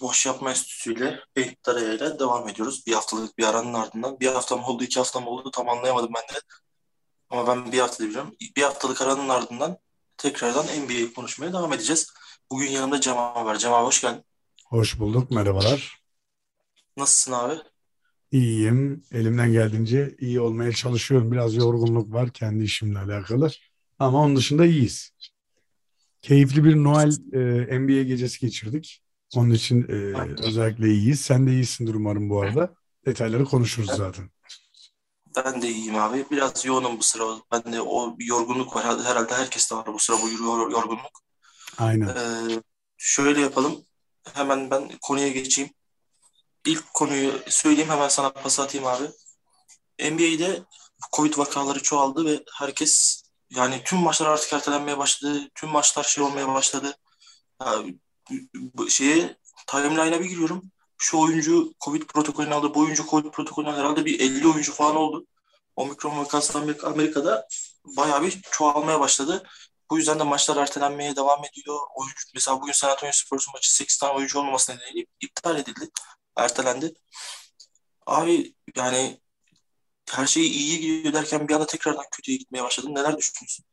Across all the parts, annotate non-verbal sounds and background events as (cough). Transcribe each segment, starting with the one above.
Boş Yapma Enstitüsü ile ile devam ediyoruz. Bir haftalık bir aranın ardından. Bir hafta mı oldu, iki hafta mı oldu tam anlayamadım ben de. Ama ben bir hafta biliyorum. Bir haftalık aranın ardından tekrardan NBA konuşmaya devam edeceğiz. Bugün yanımda Cemal var. Cemal hoş geldin. Hoş bulduk, merhabalar. Nasılsın abi? İyiyim. Elimden geldiğince iyi olmaya çalışıyorum. Biraz yorgunluk var kendi işimle alakalı. Ama onun dışında iyiyiz. Keyifli bir Noel e, NBA gecesi geçirdik. Onun için e, özellikle iyiyiz. Sen de iyisindir umarım bu arada. Detayları konuşuruz zaten. Ben de iyiyim abi. Biraz yoğunum bu sıra. Ben de o yorgunluk var. Herhalde herkeste var bu sıra bu yorgunluk. Aynen. Ee, şöyle yapalım. Hemen ben konuya geçeyim. İlk konuyu söyleyeyim hemen sana pas atayım abi. NBA'de Covid vakaları çoğaldı ve herkes yani tüm maçlar artık ertelenmeye başladı. Tüm maçlar şey olmaya başladı. Yani, şeye timeline'a bir giriyorum. Şu oyuncu Covid protokolünü aldı. Bu oyuncu Covid protokolünü aldı. Herhalde bir 50 oyuncu falan oldu. Omikron vakası Amerika'da bayağı bir çoğalmaya başladı. Bu yüzden de maçlar ertelenmeye devam ediyor. Oyuncu, mesela bugün San Antonio Spurs'un maçı 8 tane oyuncu olmaması nedeniyle iptal edildi. Ertelendi. Abi yani her şey iyi gidiyor derken bir anda tekrardan kötüye gitmeye başladım. Neler düşünüyorsun?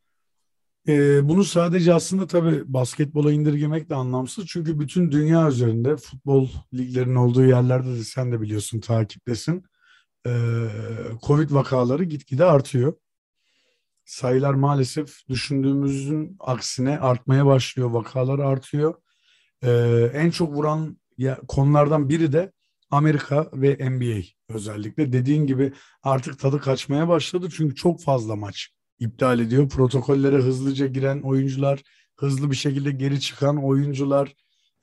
Ee, bunu sadece aslında tabii basketbola indirgemek de anlamsız. Çünkü bütün dünya üzerinde futbol liglerinin olduğu yerlerde de sen de biliyorsun takiptesin. Ee, Covid vakaları gitgide artıyor. Sayılar maalesef düşündüğümüzün aksine artmaya başlıyor. Vakalar artıyor. Ee, en çok vuran konulardan biri de Amerika ve NBA özellikle. Dediğin gibi artık tadı kaçmaya başladı çünkü çok fazla maç iptal ediyor. Protokollere hızlıca giren oyuncular, hızlı bir şekilde geri çıkan oyuncular.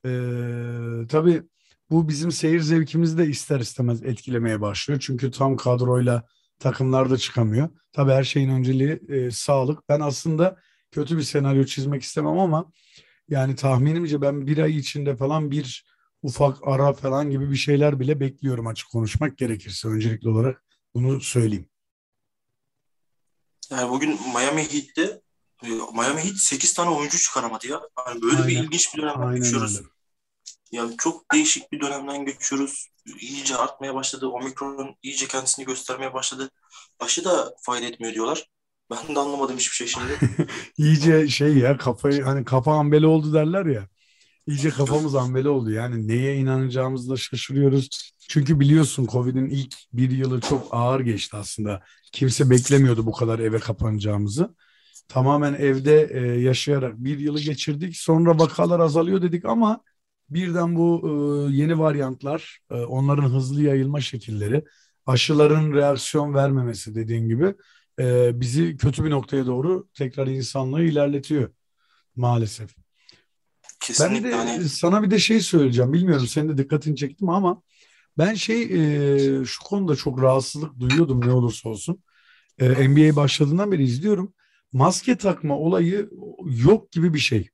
Ee, tabii bu bizim seyir zevkimizi de ister istemez etkilemeye başlıyor. Çünkü tam kadroyla takımlar da çıkamıyor. Tabii her şeyin önceliği e, sağlık. Ben aslında kötü bir senaryo çizmek istemem ama yani tahminimce ben bir ay içinde falan bir ufak ara falan gibi bir şeyler bile bekliyorum açık konuşmak gerekirse öncelikli olarak bunu söyleyeyim. Yani bugün Miami Heat'te Miami Heat 8 tane oyuncu çıkaramadı ya. Yani böyle Aynen. bir ilginç bir dönemden Aynen geçiyoruz. Öyle. Yani çok değişik bir dönemden geçiyoruz. İyice artmaya başladı. Omikron iyice kendisini göstermeye başladı. Aşı da fayda etmiyor diyorlar. Ben de anlamadım hiçbir şey şimdi. (laughs) iyice şey ya kafayı hani kafa ambeli oldu derler ya. İyice kafamız ambeli oldu. Yani neye inanacağımızda şaşırıyoruz. Çünkü biliyorsun Covid'in ilk bir yılı çok ağır geçti aslında. Kimse beklemiyordu bu kadar eve kapanacağımızı. Tamamen evde e, yaşayarak bir yılı geçirdik. Sonra vakalar azalıyor dedik ama birden bu e, yeni varyantlar, e, onların hızlı yayılma şekilleri, aşıların reaksiyon vermemesi dediğin gibi e, bizi kötü bir noktaya doğru tekrar insanlığı ilerletiyor maalesef. Kesinlikle. Ben de hani... sana bir de şey söyleyeceğim. Bilmiyorum senin de dikkatini çektim ama ben şey e, şu konuda çok rahatsızlık duyuyordum ne olursa olsun. E, NBA başladığından beri izliyorum. Maske takma olayı yok gibi bir şey.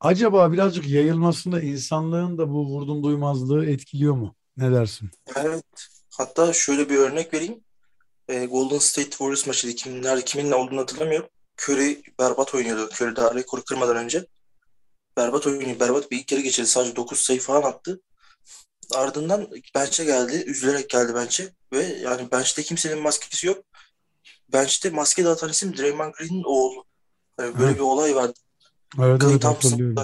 Acaba birazcık yayılmasında insanlığın da bu vurdum duymazlığı etkiliyor mu? Ne dersin? Evet. Hatta şöyle bir örnek vereyim. E, Golden State Warriors maçıydı. Kimler, kiminle olduğunu hatırlamıyorum. Curry berbat oynuyordu. Curry daha rekoru kırmadan önce. Berbat oynuyor. Berbat bir ilk kere geçirdi. Sadece 9 sayı falan attı. Ardından bench'e geldi. Üzülerek geldi bench'e. Ve yani bench'te kimsenin maskesi yok. Bench'te maske dağıtan isim Draymond Green'in oğlu. Yani böyle Hı. bir olay vardı. Evet, Clay evet, Thompson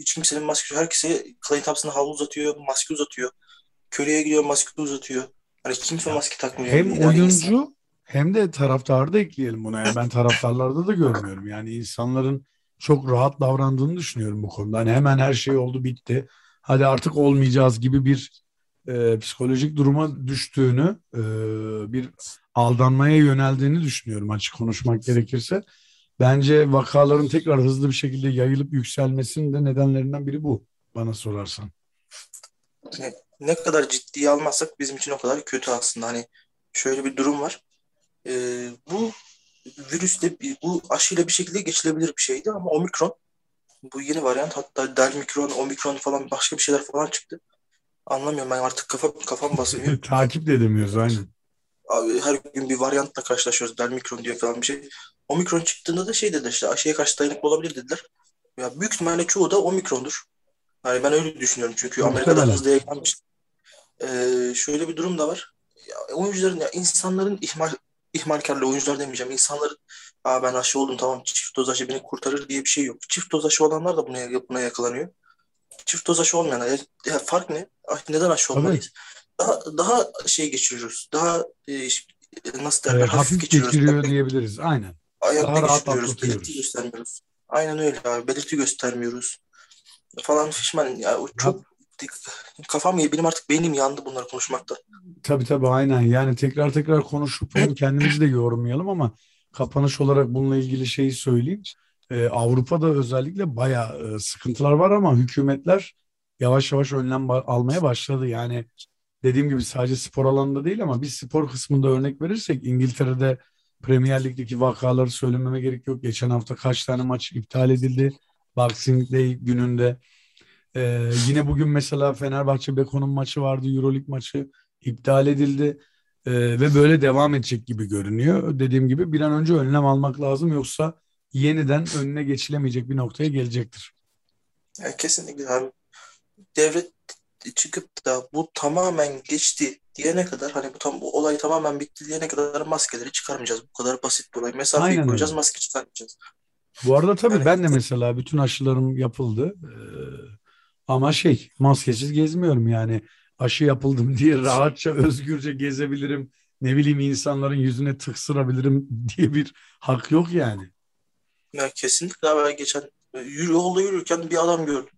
hiç kimsenin maskesi yok. Herkese Clay Thompson'a havlu uzatıyor, maske uzatıyor. Curry'e gidiyor maske uzatıyor. Hani kimse maske takmıyor. Hem yani oyuncu insan. hem de taraftarı da ekleyelim buna. Yani ben taraftarlarda da görmüyorum. Yani insanların çok rahat davrandığını düşünüyorum bu konuda. Hani hemen her şey oldu bitti. Hadi artık olmayacağız gibi bir e, psikolojik duruma düştüğünü, e, bir aldanmaya yöneldiğini düşünüyorum açık konuşmak gerekirse. Bence vakaların tekrar hızlı bir şekilde yayılıp yükselmesinin de nedenlerinden biri bu bana sorarsan. Ne, ne kadar ciddiye almazsak bizim için o kadar kötü aslında. Hani şöyle bir durum var. Ee, bu virüs de bu aşıyla bir şekilde geçilebilir bir şeydi ama omikron bu yeni varyant hatta delmikron, omikron falan başka bir şeyler falan çıktı. Anlamıyorum ben artık kafam kafam basıyor. (laughs) Takip de edemiyoruz aynen. Abi her gün bir varyantla karşılaşıyoruz. Delmikron diyor falan bir şey. Omikron çıktığında da şey dediler işte aşıya karşı dayanıklı olabilir dediler. Ya büyük ihtimalle çoğu da omikrondur. Yani ben öyle düşünüyorum çünkü Amerika'da hızlı yayınlanmış. Ee, şöyle bir durum da var. Ya, oyuncuların ya insanların ihmal ihmalkarlı oyuncular demeyeceğim. İnsanların Aa, ben aşı oldum tamam çift doz aşı beni kurtarır diye bir şey yok. Çift doz aşı olanlar da buna, buna yakalanıyor. Çift doz aşı olmayanlar. Ya, ya fark ne? Ah, Neden aşı olmalıyız? Daha, daha şey geçiriyoruz. Daha e, nasıl Ee, derler? hafif hafif geçiriyoruz. geçiriyor diyebiliriz. Aynen. Ayakta Daha rahat geçiriyoruz. Belirti göstermiyoruz. Aynen öyle abi. Belirti göstermiyoruz. Falan fişman. Ya o çok kafam iyi. Benim artık beynim yandı bunları konuşmakta. Tabii tabii aynen. Yani tekrar tekrar konuşup hem kendimizi de yormayalım ama kapanış olarak bununla ilgili şeyi söyleyeyim. Ee, Avrupa'da özellikle bayağı e, sıkıntılar var ama hükümetler yavaş yavaş önlem almaya başladı. Yani dediğim gibi sadece spor alanında değil ama bir spor kısmında örnek verirsek İngiltere'de Premier Lig'deki vakaları söylememe gerek yok. Geçen hafta kaç tane maç iptal edildi. Boxing Day gününde. Ee, yine bugün mesela Fenerbahçe Beko'nun maçı vardı. Euroleague maçı iptal edildi. Ee, ve böyle devam edecek gibi görünüyor. Dediğim gibi bir an önce önlem almak lazım yoksa yeniden önüne geçilemeyecek bir noktaya gelecektir. Ya kesinlikle abi. Devlet çıkıp da bu tamamen geçti diyene kadar hani bu tam bu olay tamamen bitti diyene kadar maskeleri çıkarmayacağız. Bu kadar basit bir olay. Mesafeyi Aynen koyacağız, öyle. maske çıkarmayacağız. Bu arada tabii Yani- ben de mesela bütün aşılarım yapıldı. Ee, ama şey maskesiz gezmiyorum yani aşı yapıldım diye rahatça özgürce gezebilirim. Ne bileyim insanların yüzüne tıksırabilirim (laughs) diye bir hak yok yani. Ya kesinlikle ben geçen e, yürü, yolda yürürken bir adam gördüm.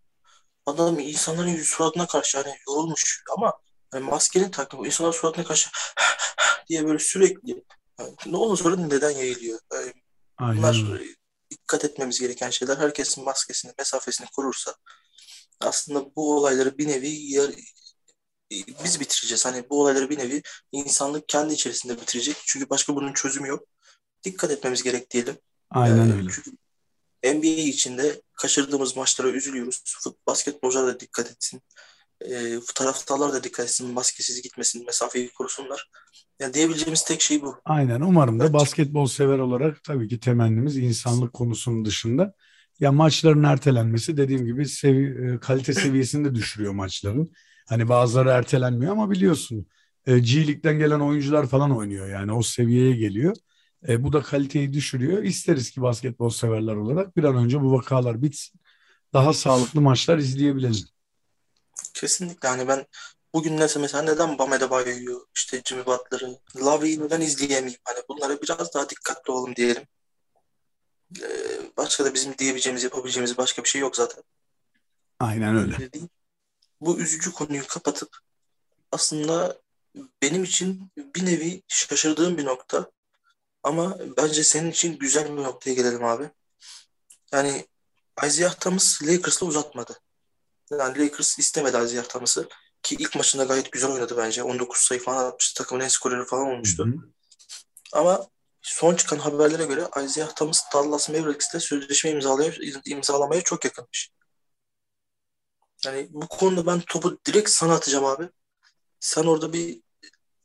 Adam insanların yüz suratına karşı hani yorulmuş ama hani maskeni takmış. İnsanlar suratına karşı (laughs) (laughs) diye böyle sürekli yani ne ondan sonra neden yayılıyor? Yani Aynen bunlar dikkat etmemiz gereken şeyler. Herkesin maskesini, mesafesini korursa aslında bu olayları bir nevi yar- biz bitireceğiz. Hani bu olayları bir nevi insanlık kendi içerisinde bitirecek. Çünkü başka bunun çözümü yok. Dikkat etmemiz gerek diyelim. Aynen öyle. Çünkü NBA içinde kaçırdığımız maçlara üzülüyoruz. Fut- Basketbolcular da dikkat etsin. Ee, taraftarlar da dikkat etsin. Maskesiz gitmesin, mesafeyi korusunlar. Ya diyebileceğimiz tek şey bu. Aynen. Umarım da Bence- basketbol sever olarak tabii ki temennimiz insanlık konusunun dışında. Ya maçların ertelenmesi dediğim gibi sevi- e, kalite seviyesini de düşürüyor maçların. Hani bazıları ertelenmiyor ama biliyorsun e, G League'den gelen oyuncular falan oynuyor yani o seviyeye geliyor. E, bu da kaliteyi düşürüyor. İsteriz ki basketbol severler olarak bir an önce bu vakalar bitsin. Daha sağlıklı maçlar izleyebilelim. Kesinlikle hani ben bugün neyse mesela neden Bam Adebayo'yu işte Jimmy Butler'ı Lowry'i neden izleyemeyeyim? Hani bunlara biraz daha dikkatli olalım diyelim. Ee, başka da bizim diyebileceğimiz, yapabileceğimiz başka bir şey yok zaten. Aynen öyle. Öyle değil. Bu üzücü konuyu kapatıp aslında benim için bir nevi şaşırdığım bir nokta ama bence senin için güzel bir noktaya gelelim abi. Yani Isaiah Thomas Lakers'la uzatmadı. Yani Lakers istemedi Isaiah Thomas'ı ki ilk maçında gayet güzel oynadı bence. 19 sayı falan atmıştı. Takımın en skoreri falan olmuştu. Hı hı. Ama son çıkan haberlere göre Isaiah Thomas Dallas Mavericks'te sözleşme imzalamaya, imzalamaya çok yakınmış. Yani bu konuda ben topu direkt sana atacağım abi. Sen orada bir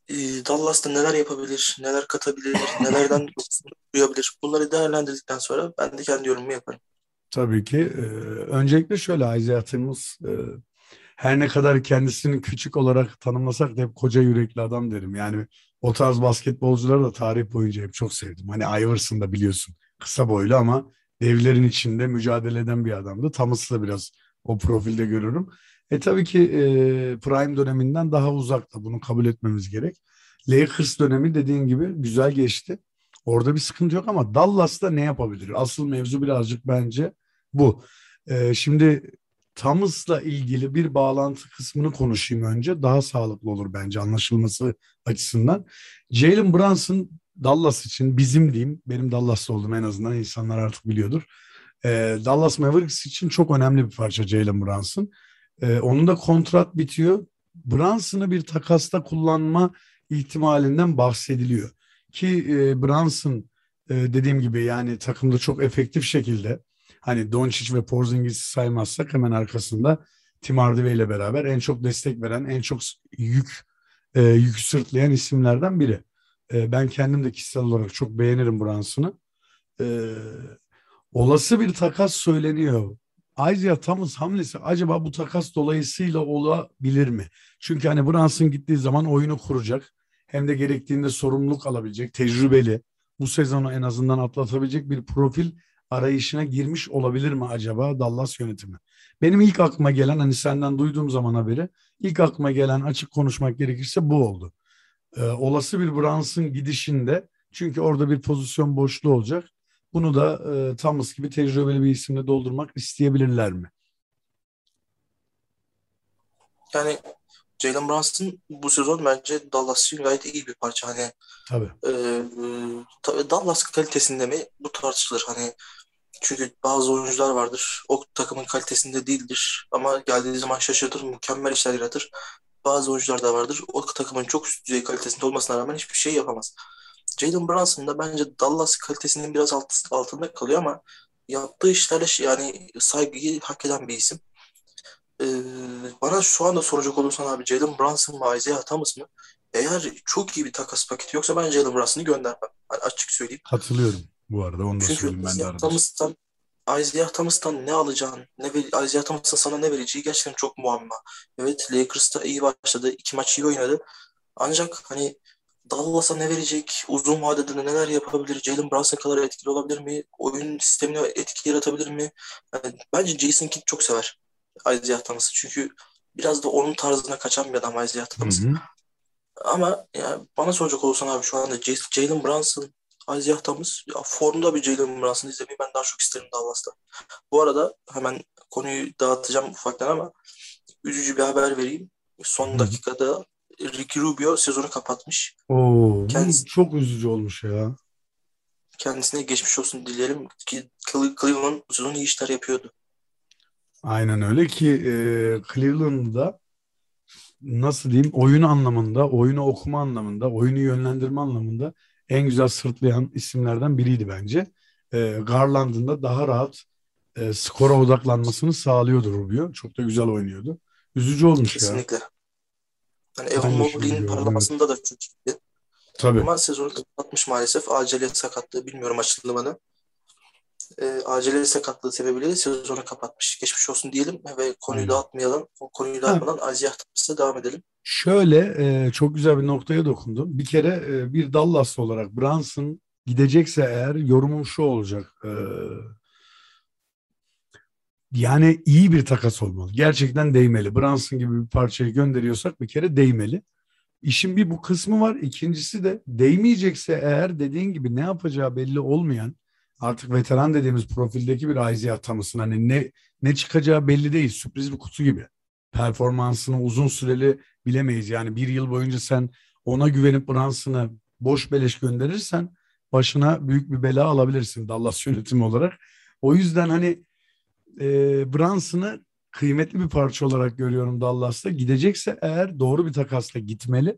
e, Dallas'ta neler yapabilir, neler katabilir, (laughs) nelerden duyabilir. Bunları değerlendirdikten sonra ben de kendi yorumumu yaparım. Tabii ki. Ee, öncelikle şöyle Isaiah Thomas e, her ne kadar kendisini küçük olarak tanımlasak da hep koca yürekli adam derim. Yani o tarz basketbolcuları da tarih boyunca hep çok sevdim. Hani Iverson da biliyorsun kısa boylu ama devlerin içinde mücadele eden bir adamdı. Thomas'ı da biraz o profilde görürüm. E tabii ki e, Prime döneminden daha uzakta bunu kabul etmemiz gerek. Lakers dönemi dediğin gibi güzel geçti. Orada bir sıkıntı yok ama Dallas'ta ne yapabilir? Asıl mevzu birazcık bence bu. Ee, şimdi Thomas'la ilgili bir bağlantı kısmını konuşayım önce. Daha sağlıklı olur bence anlaşılması açısından. Jalen Brunson Dallas için bizim diyeyim. Benim Dallas'ta olduğum en azından insanlar artık biliyordur. Ee, Dallas Mavericks için çok önemli bir parça Jalen Brunson. Ee, onun da kontrat bitiyor. Brunson'ı bir takasta kullanma ihtimalinden bahsediliyor. Ki e, Brunson e, dediğim gibi yani takımda çok efektif şekilde hani Doncic ve Porzingis'i saymazsak hemen arkasında Tim Hardaway ile beraber en çok destek veren, en çok yük e, yük sırtlayan isimlerden biri. E, ben kendim de kişisel olarak çok beğenirim Brunson'ı. E, olası bir takas söyleniyor. Isaiah Thomas hamlesi acaba bu takas dolayısıyla olabilir mi? Çünkü hani Brunson gittiği zaman oyunu kuracak. Hem de gerektiğinde sorumluluk alabilecek, tecrübeli, bu sezonu en azından atlatabilecek bir profil arayışına girmiş olabilir mi acaba Dallas yönetimi? Benim ilk aklıma gelen hani senden duyduğum zaman haberi ilk aklıma gelen açık konuşmak gerekirse bu oldu. Ee, olası bir Brunson gidişinde çünkü orada bir pozisyon boşluğu olacak. Bunu da e, Thomas gibi tecrübeli bir isimle doldurmak isteyebilirler mi? Yani Jalen Brunson bu sezon bence Dallas için gayet iyi bir parça. Hani Tabii. e, tabii Dallas kalitesinde mi bu tartışılır. Hani çünkü bazı oyuncular vardır. O takımın kalitesinde değildir. Ama geldiği zaman şaşırtır, mükemmel işler yaratır. Bazı oyuncular da vardır. O takımın çok üst düzey kalitesinde olmasına rağmen hiçbir şey yapamaz. Jalen Brunson da bence Dallas kalitesinin biraz alt, altında kalıyor ama yaptığı işlerle yani saygıyı hak eden bir isim. Ee, bana şu anda soracak olursan abi Jalen Brunson mı Isaiah Thomas mı? Eğer çok iyi bir takas paketi yoksa ben Jalen Brunson'ı göndermem. Hani açık söyleyeyim. Katılıyorum bu arada onu da Çünkü söyleyeyim ben de arada. Isaiah Thomas'tan ne alacağın, ne Isaiah Thomas'ın sana ne vereceği gerçekten çok muamma. Evet Lakers'ta iyi başladı. iki maç iyi oynadı. Ancak hani Dallas'a ne verecek? Uzun vadede neler yapabilir? Jalen Brunson kadar etkili olabilir mi? Oyun sistemine etki yaratabilir mi? Yani bence Jason Kidd çok sever Isaiah Thomas'ı. Çünkü biraz da onun tarzına kaçan bir adam Isaiah Thomas. Hı hı. Ama yani bana soracak olursan abi şu anda Jalen Brunson, Isaiah Thomas ya formda bir Jalen Brunson izlemeyi ben daha çok isterim Dallas'ta. Bu arada hemen konuyu dağıtacağım ufaktan ama üzücü bir haber vereyim. Son dakikada Ricky Rubio sezonu kapatmış. Oo, Kendisi- çok üzücü olmuş ya. Kendisine geçmiş olsun dilerim ki Cle- Cleveland bu sezon iyi işler yapıyordu. Aynen öyle ki e, Cleveland'da nasıl diyeyim oyunu anlamında, oyunu okuma anlamında, oyunu yönlendirme anlamında en güzel sırtlayan isimlerden biriydi bence. E, Garland'ın da daha rahat e, skora odaklanmasını sağlıyordu Rubio. Çok da güzel oynuyordu. Üzücü olmuş ya. Kesinlikle. Yani Evan Mobley'in biliyorum, parlamasında da çok iyiydi. Tabii. Ama sezonu kapatmış maalesef. Acele sakatlığı bilmiyorum açıklamanı. E, acele sakatlığı sebebiyle sezonu kapatmış. Geçmiş olsun diyelim ve konuyu Aynen. dağıtmayalım. O konuyu dağıtmadan Thomas'a devam edelim. Şöyle e, çok güzel bir noktaya dokundum. Bir kere e, bir Dallaslı olarak Brunson gidecekse eğer yorumum şu olacak. E, yani iyi bir takas olmalı. Gerçekten değmeli. Brunson gibi bir parçayı gönderiyorsak bir kere değmeli. İşin bir bu kısmı var. İkincisi de değmeyecekse eğer dediğin gibi ne yapacağı belli olmayan artık veteran dediğimiz profildeki bir Isaiah Thomas'ın hani ne ne çıkacağı belli değil. Sürpriz bir kutu gibi. Performansını uzun süreli bilemeyiz. Yani bir yıl boyunca sen ona güvenip Brunson'ı boş beleş gönderirsen başına büyük bir bela alabilirsin Dallas (laughs) yönetimi olarak. O yüzden hani e, Brunson'ı kıymetli bir parça olarak görüyorum Dallas'ta. Gidecekse eğer doğru bir takasla gitmeli.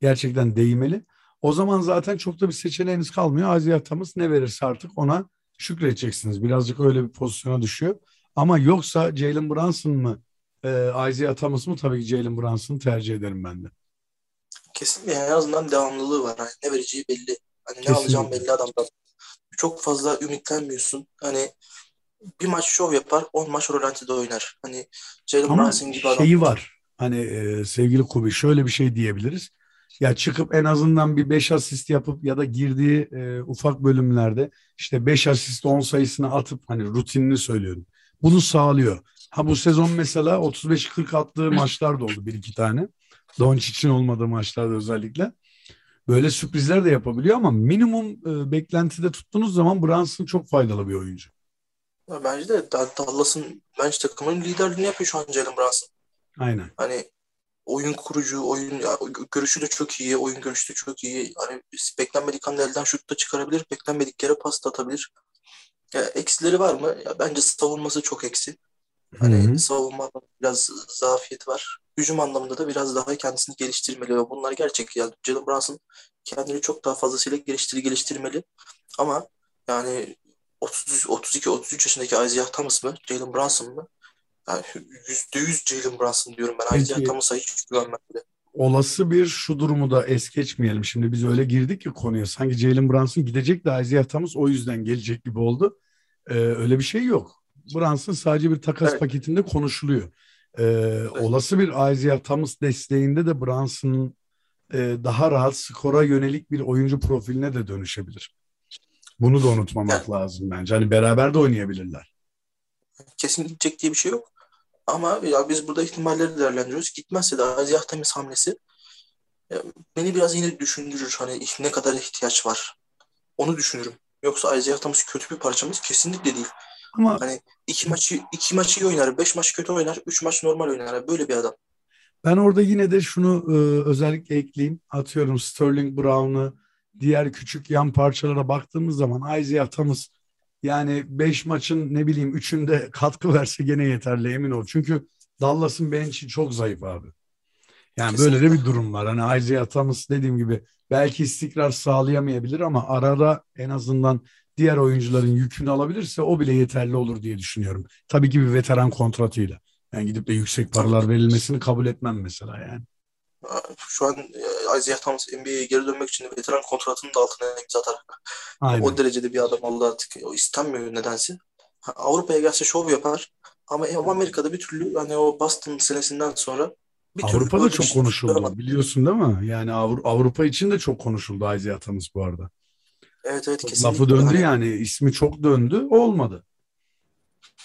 Gerçekten değmeli. O zaman zaten çok da bir seçeneğiniz kalmıyor. Thomas ne verirse artık ona şükredeceksiniz. Birazcık öyle bir pozisyona düşüyor. Ama yoksa Jalen Brunson mı e, Isaiah Thomas mı? Tabii ki Jalen Brunson'ı tercih ederim ben de. Kesinlikle yani en azından devamlılığı var. Hani ne vereceği belli. Hani ne alacağım belli adamdan. Çok fazla ümitlenmiyorsun. Hani bir maç şov yapar, 10 maç rölantide oynar. Hani Jalen Brunson gibi adam. şeyi var. Hani e, sevgili Kubi şöyle bir şey diyebiliriz. Ya çıkıp en azından bir 5 asist yapıp ya da girdiği e, ufak bölümlerde işte 5 asist 10 sayısını atıp hani rutinini söylüyorum. Bunu sağlıyor. Ha bu sezon mesela 35-40 attığı maçlar da oldu bir iki tane. Doncic'in olmadığı maçlarda özellikle. Böyle sürprizler de yapabiliyor ama minimum e, beklentide tuttuğunuz zaman Brunson çok faydalı bir oyuncu. Ya Bence de Da- Dallas'ın bence takımın liderliğini yapıyor şu an Jalen Brunson. Aynen. Hani oyun kurucu, oyun ya, görüşü de çok iyi, oyun görüşü de çok iyi. Hani beklenmedik anda elden şut da çıkarabilir, beklenmedik yere pas da atabilir. Ya, eksileri var mı? Ya, bence savunması çok eksi. Hani Hı hı. savunma biraz zafiyeti var. Hücum anlamında da biraz daha kendisini geliştirmeli bunlar gerçek. Yani Jalen Brunson kendini çok daha fazlasıyla geliştir geliştirmeli. Ama yani 30 32 33 yaşındaki Isaiah Thomas mı, Jalen Brunson mı? Yani %100 Jalen Brunson diyorum ben. Peki. Isaiah Thomas'a hiç güvenmem bile. olası bir şu durumu da es geçmeyelim. Şimdi biz öyle girdik ki konuya. Sanki Jalen Brunson gidecek de Isaiah Thomas o yüzden gelecek gibi oldu. Ee, öyle bir şey yok. Brunson sadece bir takas Evet. paketinde konuşuluyor. Ee, Olası bir Isaiah Thomas desteğinde de Brunson'ın e, daha rahat skora yönelik bir oyuncu profiline de dönüşebilir. Bunu da unutmamak lazım bence. Hani beraber de oynayabilirler. Kesin gidecek diye bir şey yok. Ama ya biz burada ihtimalleri değerlendiriyoruz. Gitmezse de Aziz Temiz hamlesi ya, beni biraz yine düşündürür. Hani ne kadar ihtiyaç var. Onu düşünürüm. Yoksa Isaiah Thomas kötü bir parçamız kesinlikle değil. Ama Hani iki maçı iki maçı iyi oynar, beş maç kötü oynar, üç maç normal oynar. Böyle bir adam. Ben orada yine de şunu e, özellikle ekleyeyim. Atıyorum Sterling Brown'u, diğer küçük yan parçalara baktığımız zaman Isaiah Thomas yani 5 maçın ne bileyim 3'ünde katkı verse gene yeterli emin ol. Çünkü Dallas'ın bench'i çok zayıf abi. Yani böyle de bir durum var. Hani Isaiah Thomas dediğim gibi belki istikrar sağlayamayabilir ama arada en azından diğer oyuncuların yükünü alabilirse o bile yeterli olur diye düşünüyorum. Tabii ki bir veteran kontratıyla. Yani gidip de yüksek paralar verilmesini kabul etmem mesela yani. Şu an e, Isaiah Thomas NBA'ye geri dönmek için veteran kontratının da altına imza atarak Aynen. o derecede bir adam oldu artık. O istenmiyor nedense. Avrupa'ya gelse şov yapar. Ama ama Amerika'da bir türlü hani o Boston senesinden sonra bir Avrupa'da çok şey konuşuldu biliyorsun değil mi? Yani Avru- Avrupa için de çok konuşuldu Isaiah Thomas bu arada. Evet evet kesinlikle. Lafı döndü Hani yani ismi çok döndü olmadı.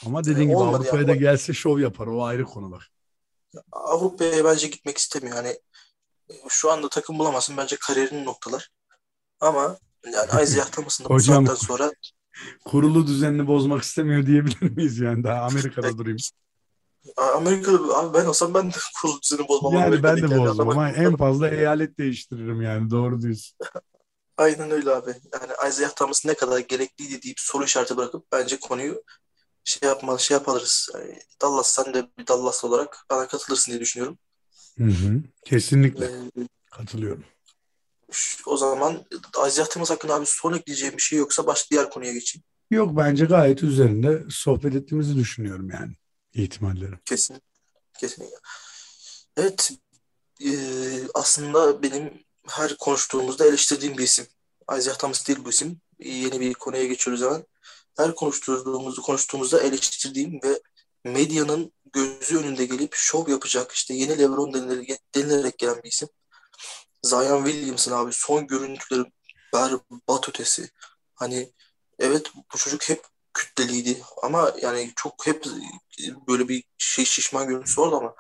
Ama dediğin gibi Olmadı Avrupa'ya ya. da gelse şov yapar o ayrı konu bak. Avrupa'ya bence gitmek istemiyor. Hani e, şu anda takım bulamazsın bence kariyerini noktalar. Ama yani (laughs) Isaiah Thomas'ın da bu Hocam- saatten sonra (laughs) Kurulu düzenini bozmak istemiyor diyebilir miyiz yani daha Amerika'da durayım. Amerika'da abi ben olsam ben de kurulu düzeni bozmam. Yani ben de yani bozmam ama en (laughs) fazla eyalet değiştiririm yani doğru diyorsun. Aynen öyle abi. Yani Isaiah Thomas ne kadar gerekliydi deyip soru işareti bırakıp bence konuyu şey yapmalı şey yaparız. Yani Dallas sen de bir Dallas olarak bana katılırsın diye düşünüyorum. Hı hı. Kesinlikle Ee, katılıyorum. o zaman Isaiah Thomas hakkında abi son ekleyeceğim bir şey yoksa başka diğer konuya geçeyim. Yok bence gayet üzerinde sohbet ettiğimizi düşünüyorum yani ihtimalleri. Kesin. Kesinlikle. Evet. eee, aslında benim her konuştuğumuzda eleştirdiğim bir isim. Isaiah Thomas değil bu isim. Yeni bir konuya geçiyoruz hemen. Her konuştuğumuzda, konuştuğumuzda eleştirdiğim ve medyanın gözü önünde gelip şov yapacak işte yeni LeBron denilerek, gelen bir isim. Zion Williamson abi son görüntüleri berbat ötesi. Hani evet bu çocuk hep kütleliydi ama yani çok hep böyle bir şey şişman görüntüsü vardı ama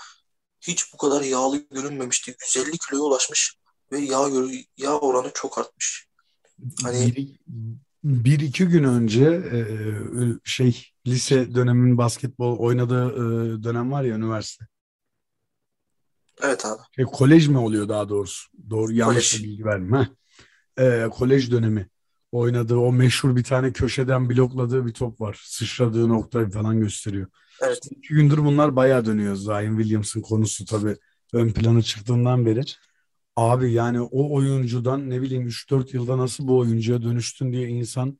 hiç bu kadar yağlı görünmemişti. 150 kiloya ulaşmış ve yağ yağ oranı çok artmış. Hani- bir, bir iki gün önce e, şey lise dönemin basketbol oynadığı e, dönem var ya üniversite. Evet abi. Şey, kolej mi oluyor daha doğrusu? Doğru yanlış bir bilgi verdim. Heh. Kolej dönemi oynadığı o meşhur bir tane köşeden blokladığı bir top var. Sıçradığı noktayı falan gösteriyor. Evet. İki gündür bunlar bayağı dönüyor. Zion Williamson konusu tabii ön plana çıktığından beri. Abi yani o oyuncudan ne bileyim 3-4 yılda nasıl bu oyuncuya dönüştün diye insan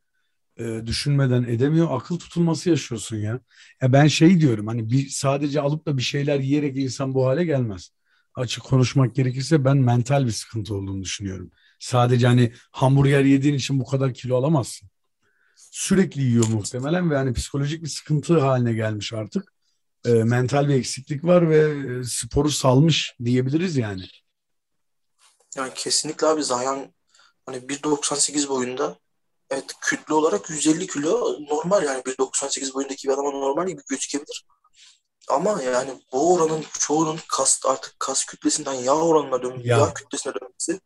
e, düşünmeden edemiyor. Akıl tutulması yaşıyorsun ya. Ya ben şey diyorum hani bir sadece alıp da bir şeyler yiyerek insan bu hale gelmez. Açık konuşmak gerekirse ben mental bir sıkıntı olduğunu düşünüyorum. Sadece hani hamburger yediğin için bu kadar kilo alamazsın. Sürekli yiyor muhtemelen ve hani psikolojik bir sıkıntı haline gelmiş artık. E, mental bir eksiklik var ve e, sporu salmış diyebiliriz yani. Yani kesinlikle abi Zion hani 1.98 boyunda evet kütle olarak 150 kilo normal yani 1.98 boyundaki bir adama normal gibi gözükebilir. Ama yani bu oranın çoğunun kas artık kas kütlesinden yağ oranına dön Ya. yağ kütlesine dönmesi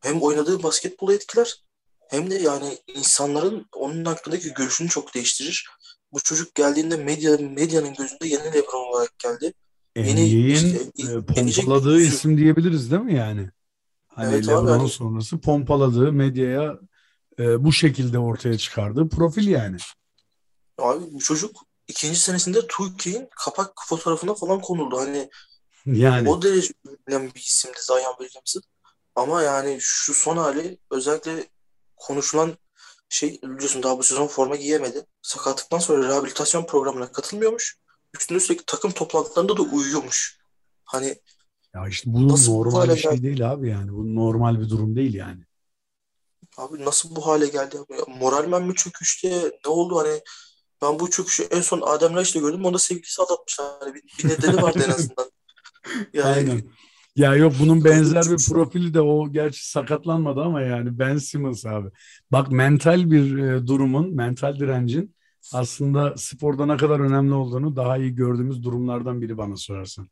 hem oynadığı basketbolu etkiler hem de yani insanların onun hakkındaki görüşünü çok değiştirir. Bu çocuk geldiğinde medya medyanın gözünde yeni LeBron olarak geldi. Yeni NBA'in işte, e, gelecek pompaladığı isim diyebiliriz değil mi yani? Hani Evet abi, LeBron'un hani- sonrası pompaladığı medyaya e, bu şekilde ortaya çıkardığı profil yani. Abi bu çocuk ikinci senesinde 2K'in kapak fotoğrafına falan konuldu. Hani Yani o derece bilinen bir isimdi Zion Williamson. Ama yani şu son hali özellikle konuşulan şey biliyorsun daha bu sezon forma giyemedi. Sakatlıktan sonra rehabilitasyon programına katılmıyormuş. Üstüne üstlük takım toplantılarında da uyuyormuş. Hani ya işte bu Nasıl normal bir şey geldi? değil abi yani. Bu normal bir durum değil yani. abi nasıl bu hale geldi? Abi? Moralmen mi çöküştü? Ne oldu? Hani Ben bu çöküşü en son Adem Laiç'te gördüm. Onda sevgilisi aldatmış. Yani bir, bir nedeni vardı en azından. (laughs) Yani, Aynen. Ya yok bunun benzer bir profili de o gerçi sakatlanmadı ama yani Ben Simmons abi. Bak mental bir e, durumun, mental direncin aslında sporda ne kadar önemli olduğunu daha iyi gördüğümüz durumlardan biri bana sorarsan.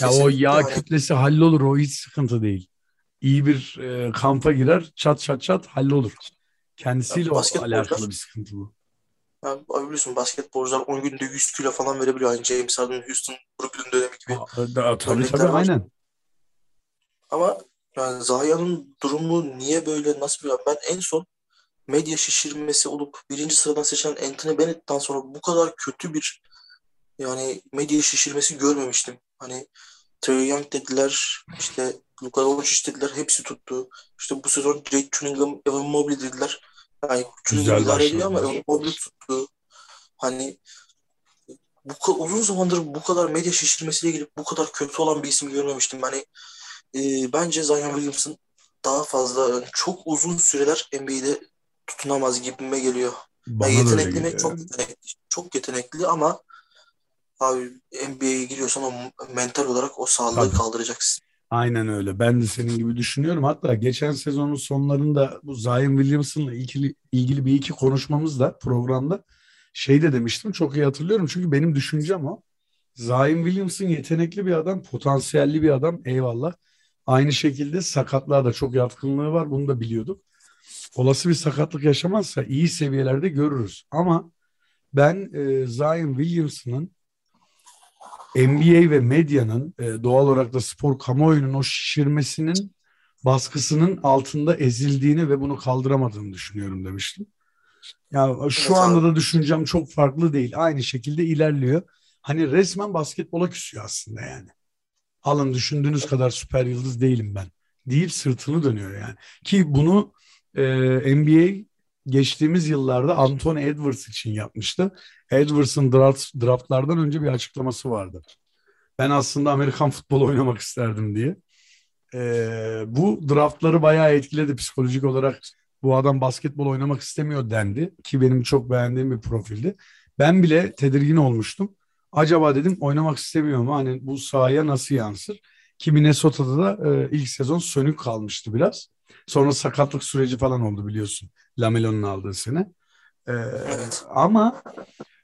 Ya Kesinlikle o yağ öyle. kütlesi hallolur o hiç sıkıntı değil. İyi bir e, kampa girer çat çat çat hallolur. Kendisiyle ya, o alakalı bir sıkıntı bu. Ya, biliyorsun basketbolcular 10 günde 100 kilo falan verebiliyor. Yani James Harden, Houston, Brooklyn dönemi gibi. Da, da, tabii tabii var. aynen. Ama yani Zaha'nın durumu niye böyle nasıl bir ben en son medya şişirmesi olup birinci sıradan seçilen Anthony Bennett'tan sonra bu kadar kötü bir yani medya şişirmesi görmemiştim. Hani Trey Young dediler, işte Luka Doncic dediler, hepsi tuttu. İşte bu sezon Jake Cunningham, Evan Mobley dediler. Yani Cunningham idare ediyor ama Evan Mobley tuttu. Hani bu uzun zamandır bu kadar medya şişirmesiyle ilgili bu kadar kötü olan bir isim görmemiştim. Hani e, bence Zion Williamson daha fazla çok uzun süreler NBA'de tutunamaz gibime geliyor. Bana yani yetenekli mi? Çok yetenekli. Çok yetenekli ama abi NBA'ye giriyorsan o mental olarak o sağlığı Tabii. kaldıracaksın. Aynen öyle. Ben de senin gibi düşünüyorum. Hatta geçen sezonun sonlarında bu Zion Williamson'la ilgili, ilgili bir iki konuşmamız da programda şey de demiştim. Çok iyi hatırlıyorum. Çünkü benim düşüncem o. Zion Williamson yetenekli bir adam, potansiyelli bir adam. Eyvallah. Aynı şekilde sakatlığa da çok yatkınlığı var. Bunu da biliyorduk. Olası bir sakatlık yaşamazsa iyi seviyelerde görürüz. Ama ben e, Zion Williamson'ın NBA ve medyanın e, doğal olarak da spor kamuoyunun o şişirmesinin baskısının altında ezildiğini ve bunu kaldıramadığını düşünüyorum demiştim. Ya şu evet, anda da düşüncem çok farklı değil. Aynı şekilde ilerliyor. Hani resmen basketbola küsüyor aslında yani. Alın düşündüğünüz kadar süper yıldız değilim ben. Deyip sırtını dönüyor yani. Ki bunu e, NBA geçtiğimiz yıllarda Anthony Edwards için yapmıştı. Edwards'ın draft, draftlardan önce bir açıklaması vardı. Ben aslında Amerikan futbolu oynamak isterdim diye. Ee, bu draftları bayağı etkiledi psikolojik olarak. Bu adam basketbol oynamak istemiyor dendi ki benim çok beğendiğim bir profildi. Ben bile tedirgin olmuştum. Acaba dedim oynamak istemiyor mu? Hani bu sahaya nasıl yansır? Ki Minnesota'da da e, ilk sezon sönük kalmıştı biraz. Sonra sakatlık süreci falan oldu biliyorsun. Lamelo'nun aldığı sene. Ee, evet. Ama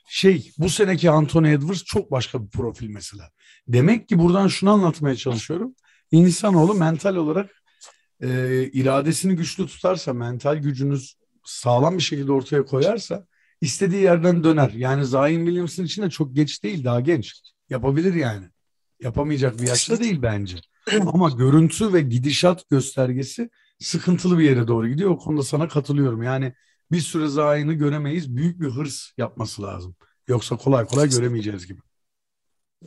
şey bu seneki Anthony Edwards çok başka bir profil mesela. Demek ki buradan şunu anlatmaya çalışıyorum. İnsanoğlu mental olarak e, iradesini güçlü tutarsa, mental gücünüz sağlam bir şekilde ortaya koyarsa istediği yerden döner. Yani Zion Williamson için de çok geç değil, daha genç. Yapabilir yani. Yapamayacak bir yaşta değil bence. Ama görüntü ve gidişat göstergesi sıkıntılı bir yere doğru gidiyor. O konuda sana katılıyorum. Yani bir süre Zion'ı göremeyiz. Büyük bir hırs yapması lazım. Yoksa kolay kolay göremeyeceğiz gibi.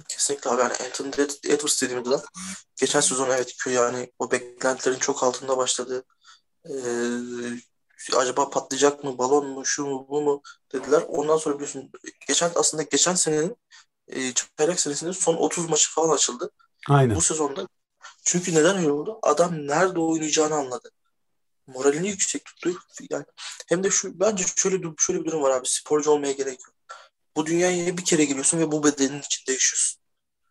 Kesinlikle abi. Yani Anthony Edwards dediğimde de geçen sezon evet yani o beklentilerin çok altında başladı. Ee, acaba patlayacak mı, balon mu, şu mu, bu mu dediler. Ondan sonra biliyorsun geçen aslında geçen senenin e, çeyrek senesinin son 30 maçı falan açıldı. Aynen. Bu sezonda. Çünkü neden öyle oldu? Adam nerede oynayacağını anladı. Moralini yüksek tuttu. Yani hem de şu bence şöyle şöyle bir durum var abi. Sporcu olmaya gerek yok. Bu dünyaya bir kere geliyorsun ve bu bedenin içinde yaşıyorsun.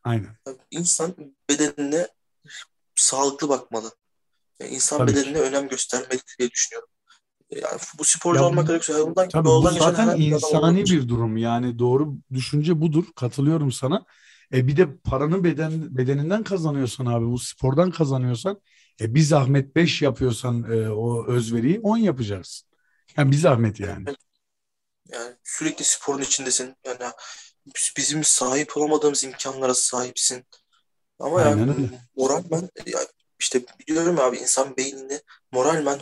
Aynen. Yani insan bedenine sağlıklı bakmalı. Yani insan Tabii bedenine ki. önem göstermeli diye düşünüyorum. Yani bu sporcu ya, olmak gerekiyorsa yoldan, tabii bu zaten insani bir durum. Yani doğru düşünce budur. Katılıyorum sana. E bir de paranı beden bedeninden kazanıyorsan abi bu spordan kazanıyorsan e bir zahmet 5 yapıyorsan e, o özveriyi 10 yapacaksın. Yani bir zahmet yani. Yani sürekli sporun içindesin. Yani bizim sahip olamadığımız imkanlara sahipsin. Ama Aynen yani öyle. moralmen yani işte biliyorum abi insan beynini moralmen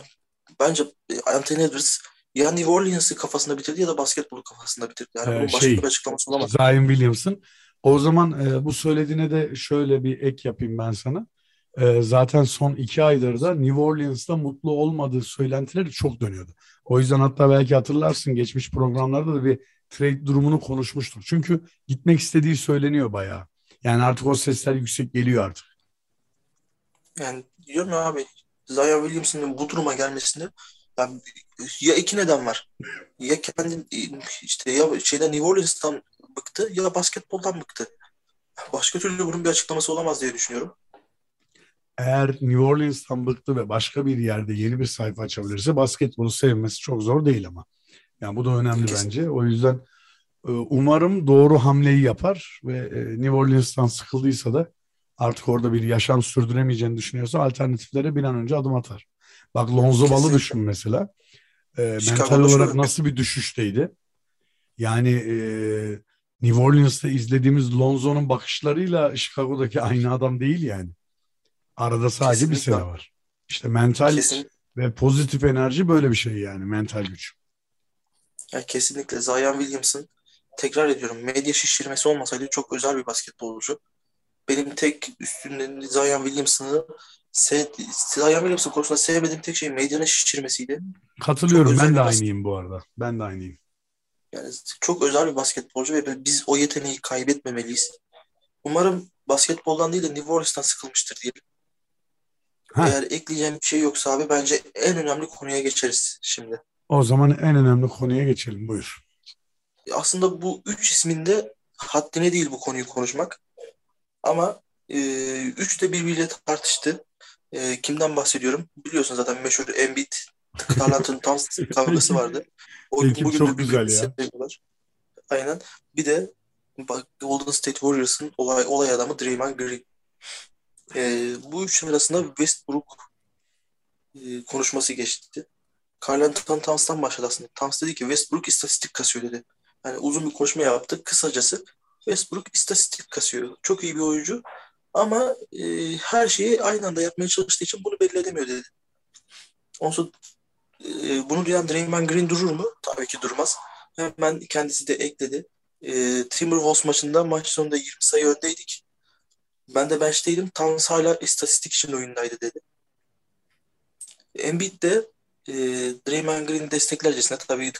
bence Anthony Edwards ya New Orleans'ı kafasında bitirdi ya da basketbolu kafasında bitirdi. Yani ee, bunun başka şey, bir açıklaması olamaz. Zion Williamson. O zaman e, bu söylediğine de şöyle bir ek yapayım ben sana. E, zaten son iki aydır da New Orleans'ta mutlu olmadığı söylentileri çok dönüyordu. O yüzden hatta belki hatırlarsın geçmiş programlarda da bir trade durumunu konuşmuştuk. Çünkü gitmek istediği söyleniyor bayağı. Yani artık o sesler yüksek geliyor artık. Yani diyorum ya abi Zion Williamson'ın bu duruma gelmesinde yani ya iki neden var. Ya kendi işte ya şeyden New Orleans'tan bıktı ya basketboldan bıktı. Başka türlü bunun bir açıklaması olamaz diye düşünüyorum. Eğer New Orleans'tan bıktı ve başka bir yerde yeni bir sayfa açabilirse basketbolu sevmesi çok zor değil ama. Yani bu da önemli Kesinlikle. bence. O yüzden e, umarım doğru hamleyi yapar ve e, New Orleans'tan sıkıldıysa da artık orada bir yaşam sürdüremeyeceğini düşünüyorsa alternatiflere bir an önce adım atar. Bak Lonzo Ball'ı düşün mesela. E, mental olarak nasıl bir düşüşteydi. Yani e, New Orleans'ta izlediğimiz Lonzo'nun bakışlarıyla Chicago'daki aynı adam değil yani. Arada sadece Kesinlikle. bir sene var. İşte mental Kesinlikle. ve pozitif enerji böyle bir şey yani mental güç. Ya kesinlikle Zion Williamson tekrar ediyorum medya şişirmesi olmasaydı çok özel bir basketbolcu. Benim tek üstünden Zion Williamson'ı sev, Zion Williamson konusunda sevmediğim tek şey medyanın şişirmesiydi. Katılıyorum ben de aynıyım bu arada. Ben de aynıyım. Yani çok özel bir basketbolcu ve biz o yeteneği kaybetmemeliyiz. Umarım basketboldan değil de New Orleans'tan sıkılmıştır diyelim. Ha. Eğer ekleyeceğim bir şey yoksa abi bence en önemli konuya geçeriz şimdi. O zaman en önemli konuya geçelim buyur. Aslında bu üç isminde haddine değil bu konuyu konuşmak. Ama e, üç de birbiriyle tartıştı. E, kimden bahsediyorum? Biliyorsun zaten meşhur Embiid, Anthony Towns kavgası vardı. O, (laughs) Ekip bugün çok güzel ya. Seviyorlar. Aynen. Bir de Golden State Warriors'ın olay, olay adamı Draymond Green. E, bu üç arasında Westbrook e, konuşması geçti. Carl Anthony Towns'tan başladı aslında. Towns dedi ki Westbrook istatistik kasıyor dedi. Yani uzun bir konuşma yaptı. Kısacası Westbrook istatistik kasıyor. Çok iyi bir oyuncu ama e, her şeyi aynı anda yapmaya çalıştığı için bunu belli edemiyor dedi. Ondan e, bunu duyan Draymond Green durur mu? Tabii ki durmaz. Hemen kendisi de ekledi. E, Timberwolves maçında maç sonunda 20 sayı öndeydik. Ben de bench'teydim. Towns hala istatistik için oyundaydı dedi. Embiid de e, Draymond Green desteklercesine tabii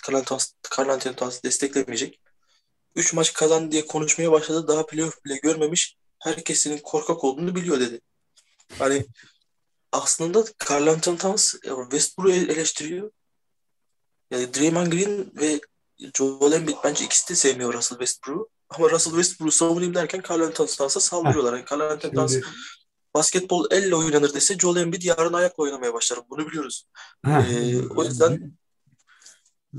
Carl Anthony Towns desteklemeyecek. 3 maç kazandı diye konuşmaya başladı. Daha playoff bile görmemiş. Herkesin korkak olduğunu biliyor dedi. Hani aslında Carl Anthony Towns Westbrook'u eleştiriyor. Yani Draymond Green ve Joel Embiid bence ikisi de sevmiyor Russell Westbrook'u. Ama Russell Westbrook'u savunayım derken Carl Anthony Towns'a saldırıyorlar. Yani Carl Anthony Towns basketbol elle oynanır dese Joel Embiid yarın ayakla oynamaya başlar. Bunu biliyoruz. Ee, o yüzden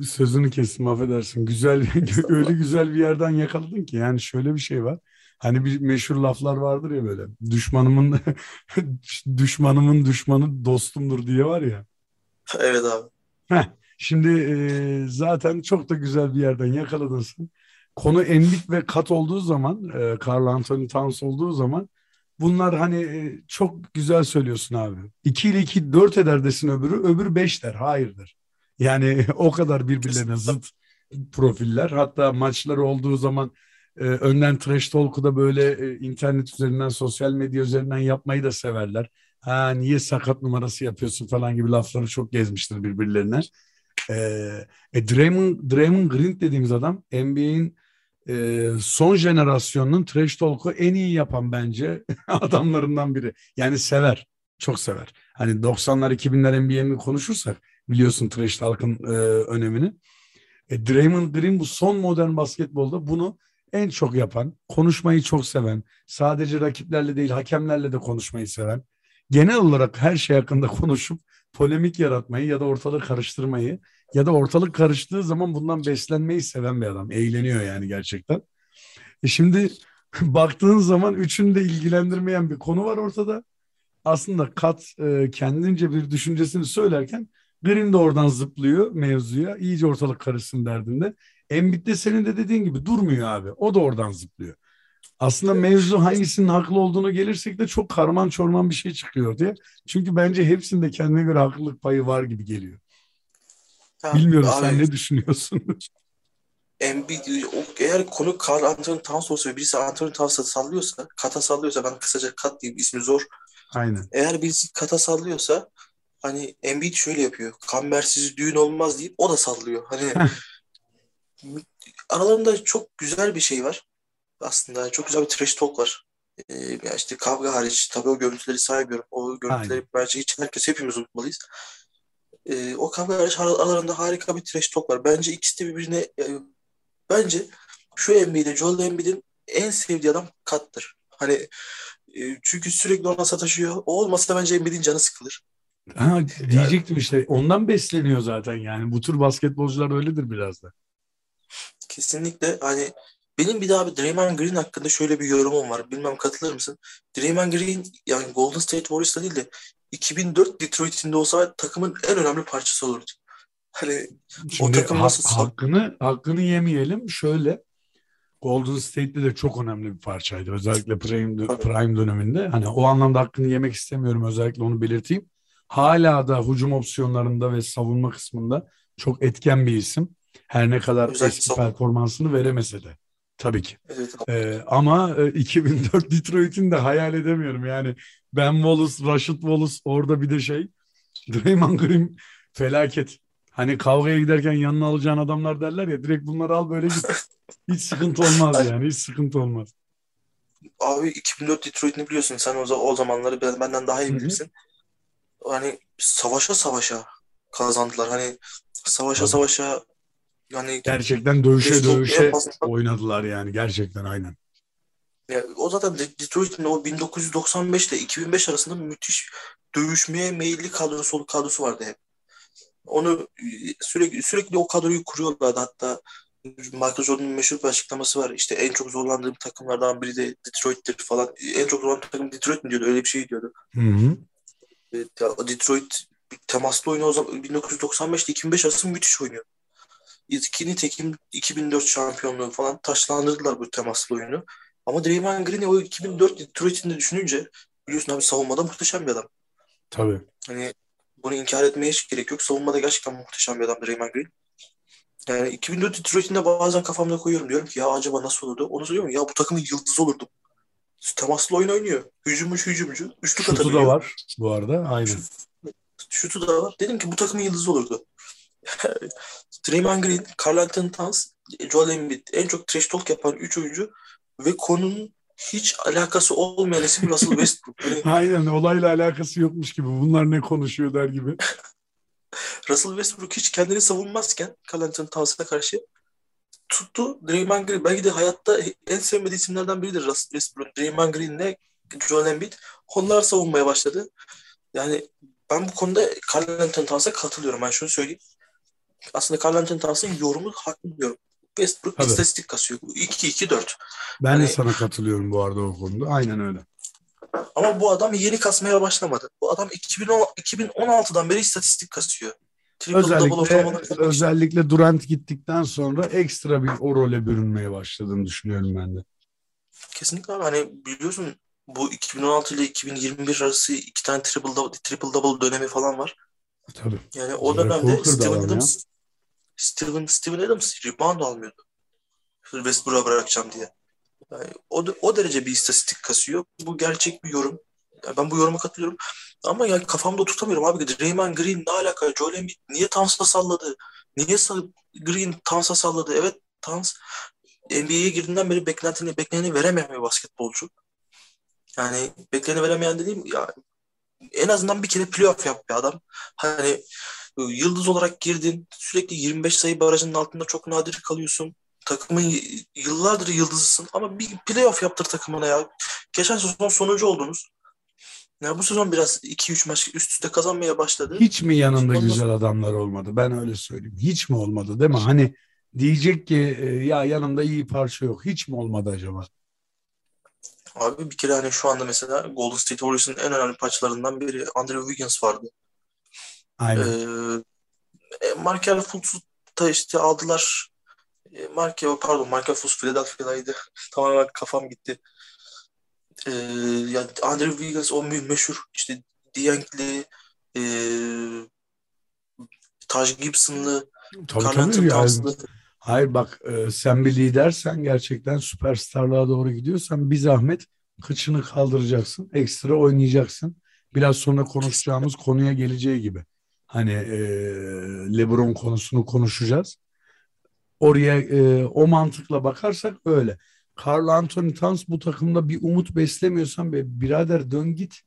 sözünü kestim affedersin. Güzel (laughs) öyle güzel bir yerden yakaladın ki yani şöyle bir şey var. Hani bir meşhur laflar vardır ya böyle. Düşmanımın (laughs) düşmanımın düşmanı dostumdur diye var ya. Evet abi. Heh, şimdi e, zaten çok da güzel bir yerden yakaladın sen. Konu enlik ve kat olduğu zaman, e, Carl Anthony Towns olduğu zaman bunlar hani e, çok güzel söylüyorsun abi. 2 ile 2 4 eder desin öbürü, öbür 5 der. Hayırdır. Yani (laughs) o kadar birbirlerine zıt profiller. Hatta maçlar olduğu zaman e, önden trash talk'u da böyle e, internet üzerinden, sosyal medya üzerinden yapmayı da severler. Ha niye sakat numarası yapıyorsun falan gibi lafları çok gezmiştir birbirlerine. E, e, Draymond, Draymond Green dediğimiz adam NBA'in e, son jenerasyonun trash talk'u en iyi yapan bence (laughs) adamlarından biri. Yani sever. Çok sever. Hani 90'lar 2000'ler NBA'ni konuşursak biliyorsun trash talk'ın e, önemini. E, Draymond Green bu son modern basketbolda bunu en çok yapan, konuşmayı çok seven, sadece rakiplerle değil hakemlerle de konuşmayı seven, genel olarak her şey hakkında konuşup polemik yaratmayı ya da ortalığı karıştırmayı ya da ortalık karıştığı zaman bundan beslenmeyi seven bir adam. Eğleniyor yani gerçekten. E şimdi (laughs) baktığın zaman üçünü de ilgilendirmeyen bir konu var ortada. Aslında Kat e, kendince bir düşüncesini söylerken Green de oradan zıplıyor mevzuya. iyice ortalık karışsın derdinde. Embiid de senin de dediğin gibi durmuyor abi. O da oradan zıplıyor. Aslında mevzu hangisinin haklı olduğunu gelirsek de çok karman çorman bir şey çıkıyor diye. Çünkü bence hepsinde kendine göre haklılık payı var gibi geliyor. Ha, Bilmiyorum abi, sen ne düşünüyorsun? (laughs) Embiid, eğer konu Carl Anthony Towns olsa ve birisi Anthony Towns'a sallıyorsa, kata sallıyorsa ben kısaca kat diyeyim ismi zor. Aynen. Eğer birisi kata sallıyorsa hani Embiid şöyle yapıyor. Kambersiz düğün olmaz deyip o da sallıyor. Hani (laughs) aralarında çok güzel bir şey var. Aslında çok güzel bir trash talk var. Ee, yani işte kavga hariç tabii o görüntüleri saymıyorum. O görüntüleri Aynen. bence hiç herkes hepimiz unutmalıyız. E, o kavgalar aralarında harika bir trash talk var. Bence ikisi de birbirine e, bence şu NBA'de Joel Embiid'in en sevdiği adam Kat'tır. Hani e, çünkü sürekli ona sataşıyor. O olmasa bence Embiid'in canı sıkılır. Ha, diyecektim işte ondan besleniyor zaten yani. Bu tür basketbolcular öyledir biraz da. Kesinlikle hani benim bir daha bir Draymond Green hakkında şöyle bir yorumum var. Bilmem katılır mısın? Draymond Green yani Golden State Warriors'ta değil de 2004 Detroit'inde olsa takımın en önemli parçası olurdu. Hani Şimdi o takım nasıl ha, hakkını hakkını yemeyelim. Şöyle Golden State'de de çok önemli bir parçaydı. Özellikle prime, prime döneminde. Hani o anlamda hakkını yemek istemiyorum. Özellikle onu belirteyim. Hala da hücum opsiyonlarında ve savunma kısmında çok etken bir isim. Her ne kadar Özellikle eski savunma. performansını veremese de. Tabii ki. Evet. Ee, ama e, (laughs) 2004 Detroit'in de hayal edemiyorum. Yani Ben Wallace, Rashid Wallace orada bir de şey. Draymond Green felaket. Hani kavgaya giderken yanına alacağın adamlar derler ya direkt bunları al böyle git. (laughs) Hiç sıkıntı olmaz yani. Hiç sıkıntı olmaz. Abi 2004 Detroit'ini biliyorsun. Sen o, o zamanları benden daha iyi bilirsin. Hani savaşa savaşa kazandılar. Hani savaşa Tabii. savaşa yani gerçekten dövüşe dövüşe oynadılar yani gerçekten aynen. Ya, o zaten Detroit'in o 1995 ile 2005 arasında müthiş dövüşmeye meyilli kadrosu kadrosu vardı hep. Onu sürekli sürekli o kadroyu kuruyorlardı hatta Michael Jordan'ın meşhur bir açıklaması var. İşte en çok zorlandığım takımlardan biri de Detroit'tir falan. En çok zorlandığım takım Detroit mi diyordu? Öyle bir şey diyordu. Hı hı. Detroit temaslı oyunu o zaman 1995 ile 2005 arası müthiş oynuyor. İkinci tekim 2004 şampiyonluğu falan taşlandırdılar bu temaslı oyunu. Ama Draymond Green o 2004 Detroit'in de düşününce biliyorsun abi savunmada muhteşem bir adam. Tabii. Hani bunu inkar etmeye hiç gerek yok. Savunmada gerçekten muhteşem bir adam Draymond Green. Yani 2004 Detroit'in de bazen kafamda koyuyorum. Diyorum ki ya acaba nasıl olurdu? Onu söylüyorum ya bu takımın yıldızı olurdu. Temaslı oyun oynuyor. Hücumcu hücumcu. Üçlük Şutu atabiliyor. da var bu arada. Aynen. Şutu da var. Dedim ki bu takımın yıldızı olurdu. (laughs) Draymond Green, Carl Anthony Towns, Joel Embiid en çok trash talk yapan 3 oyuncu ve konunun hiç alakası olmayan isim Russell Westbrook. (laughs) Yani, Aynen olayla alakası yokmuş gibi. Bunlar ne konuşuyor der gibi. (laughs) Russell Westbrook hiç kendini savunmazken Carl Anthony Towns'a karşı tuttu. Draymond Green belki de hayatta en sevmediği isimlerden biridir Russell Westbrook. Draymond Green'le Joel Embiid. Onlar savunmaya başladı. Yani ben bu konuda Carl Anthony Towns'a katılıyorum. Ben şunu söyleyeyim. Aslında Carl Anthony Towns'ın yorumu haklı diyorum. Westbrook Tabii. istatistik kasıyor. 2-2-4. Ben hani, de sana katılıyorum bu arada o konuda. Aynen öyle. Ama bu adam yeni kasmaya başlamadı. Bu adam 2010, 2016'dan beri istatistik kasıyor. Triple özellikle, özellikle Durant gittikten sonra ekstra bir o role bürünmeye başladığını düşünüyorum ben de. Kesinlikle abi. Hani biliyorsun bu 2016 ile 2021 arası iki tane triple double, triple double dönemi falan var. Tabii. Yani o dönemde Steven Adams, Steven, Steven Adams rebound almıyordu. Westbrook'a bırakacağım diye. Yani o, o derece bir istatistik kasıyor. Bu gerçek bir yorum. Yani ben bu yoruma katılıyorum. Ama yani kafamda tutamıyorum abi. Draymond Green ne alaka? Joel Embiid niye Towns'a salladı? Niye Green Towns'a salladı? Evet Towns NBA'ye girdiğinden beri beklentini, bekleneni veremeyen bir basketbolcu. Yani bekleni veremeyen dediğim ya en azından bir kere playoff yap bir adam. Hani yıldız olarak girdin. Sürekli 25 sayı barajının altında çok nadir kalıyorsun. Takımın yıllardır yıldızısın ama bir playoff yaptır takımına ya. Geçen sezon sonuncu oldunuz. Ya bu sezon biraz 2-3 maç üst üste kazanmaya başladı. Hiç mi yanında Ondan... güzel adamlar olmadı? Ben öyle söyleyeyim. Hiç mi olmadı değil mi? Hani diyecek ki e, ya yanında iyi parça yok. Hiç mi olmadı acaba? Abi bir kere hani şu anda mesela Golden State Warriors'ın en önemli parçalarından biri Andrew Wiggins vardı. Aynen. Ee, e, Markel Fultz'u da işte aldılar. E, Markel, pardon Markel Fultz Philadelphia'daydı. (laughs) Tamamen kafam gitti. Ee, yani Andrew Wiggins o meşhur işte Diank'li e, Taj Gibson'lı Carl Anthony Towns'lı Hayır bak e, sen bir lidersen gerçekten süperstarlığa doğru gidiyorsan bir zahmet kıçını kaldıracaksın. Ekstra oynayacaksın. Biraz sonra konuşacağımız konuya geleceği gibi. Hani e, LeBron konusunu konuşacağız. Oraya e, o mantıkla bakarsak öyle. Carl Anthony Towns bu takımda bir umut beslemiyorsan be birader dön git.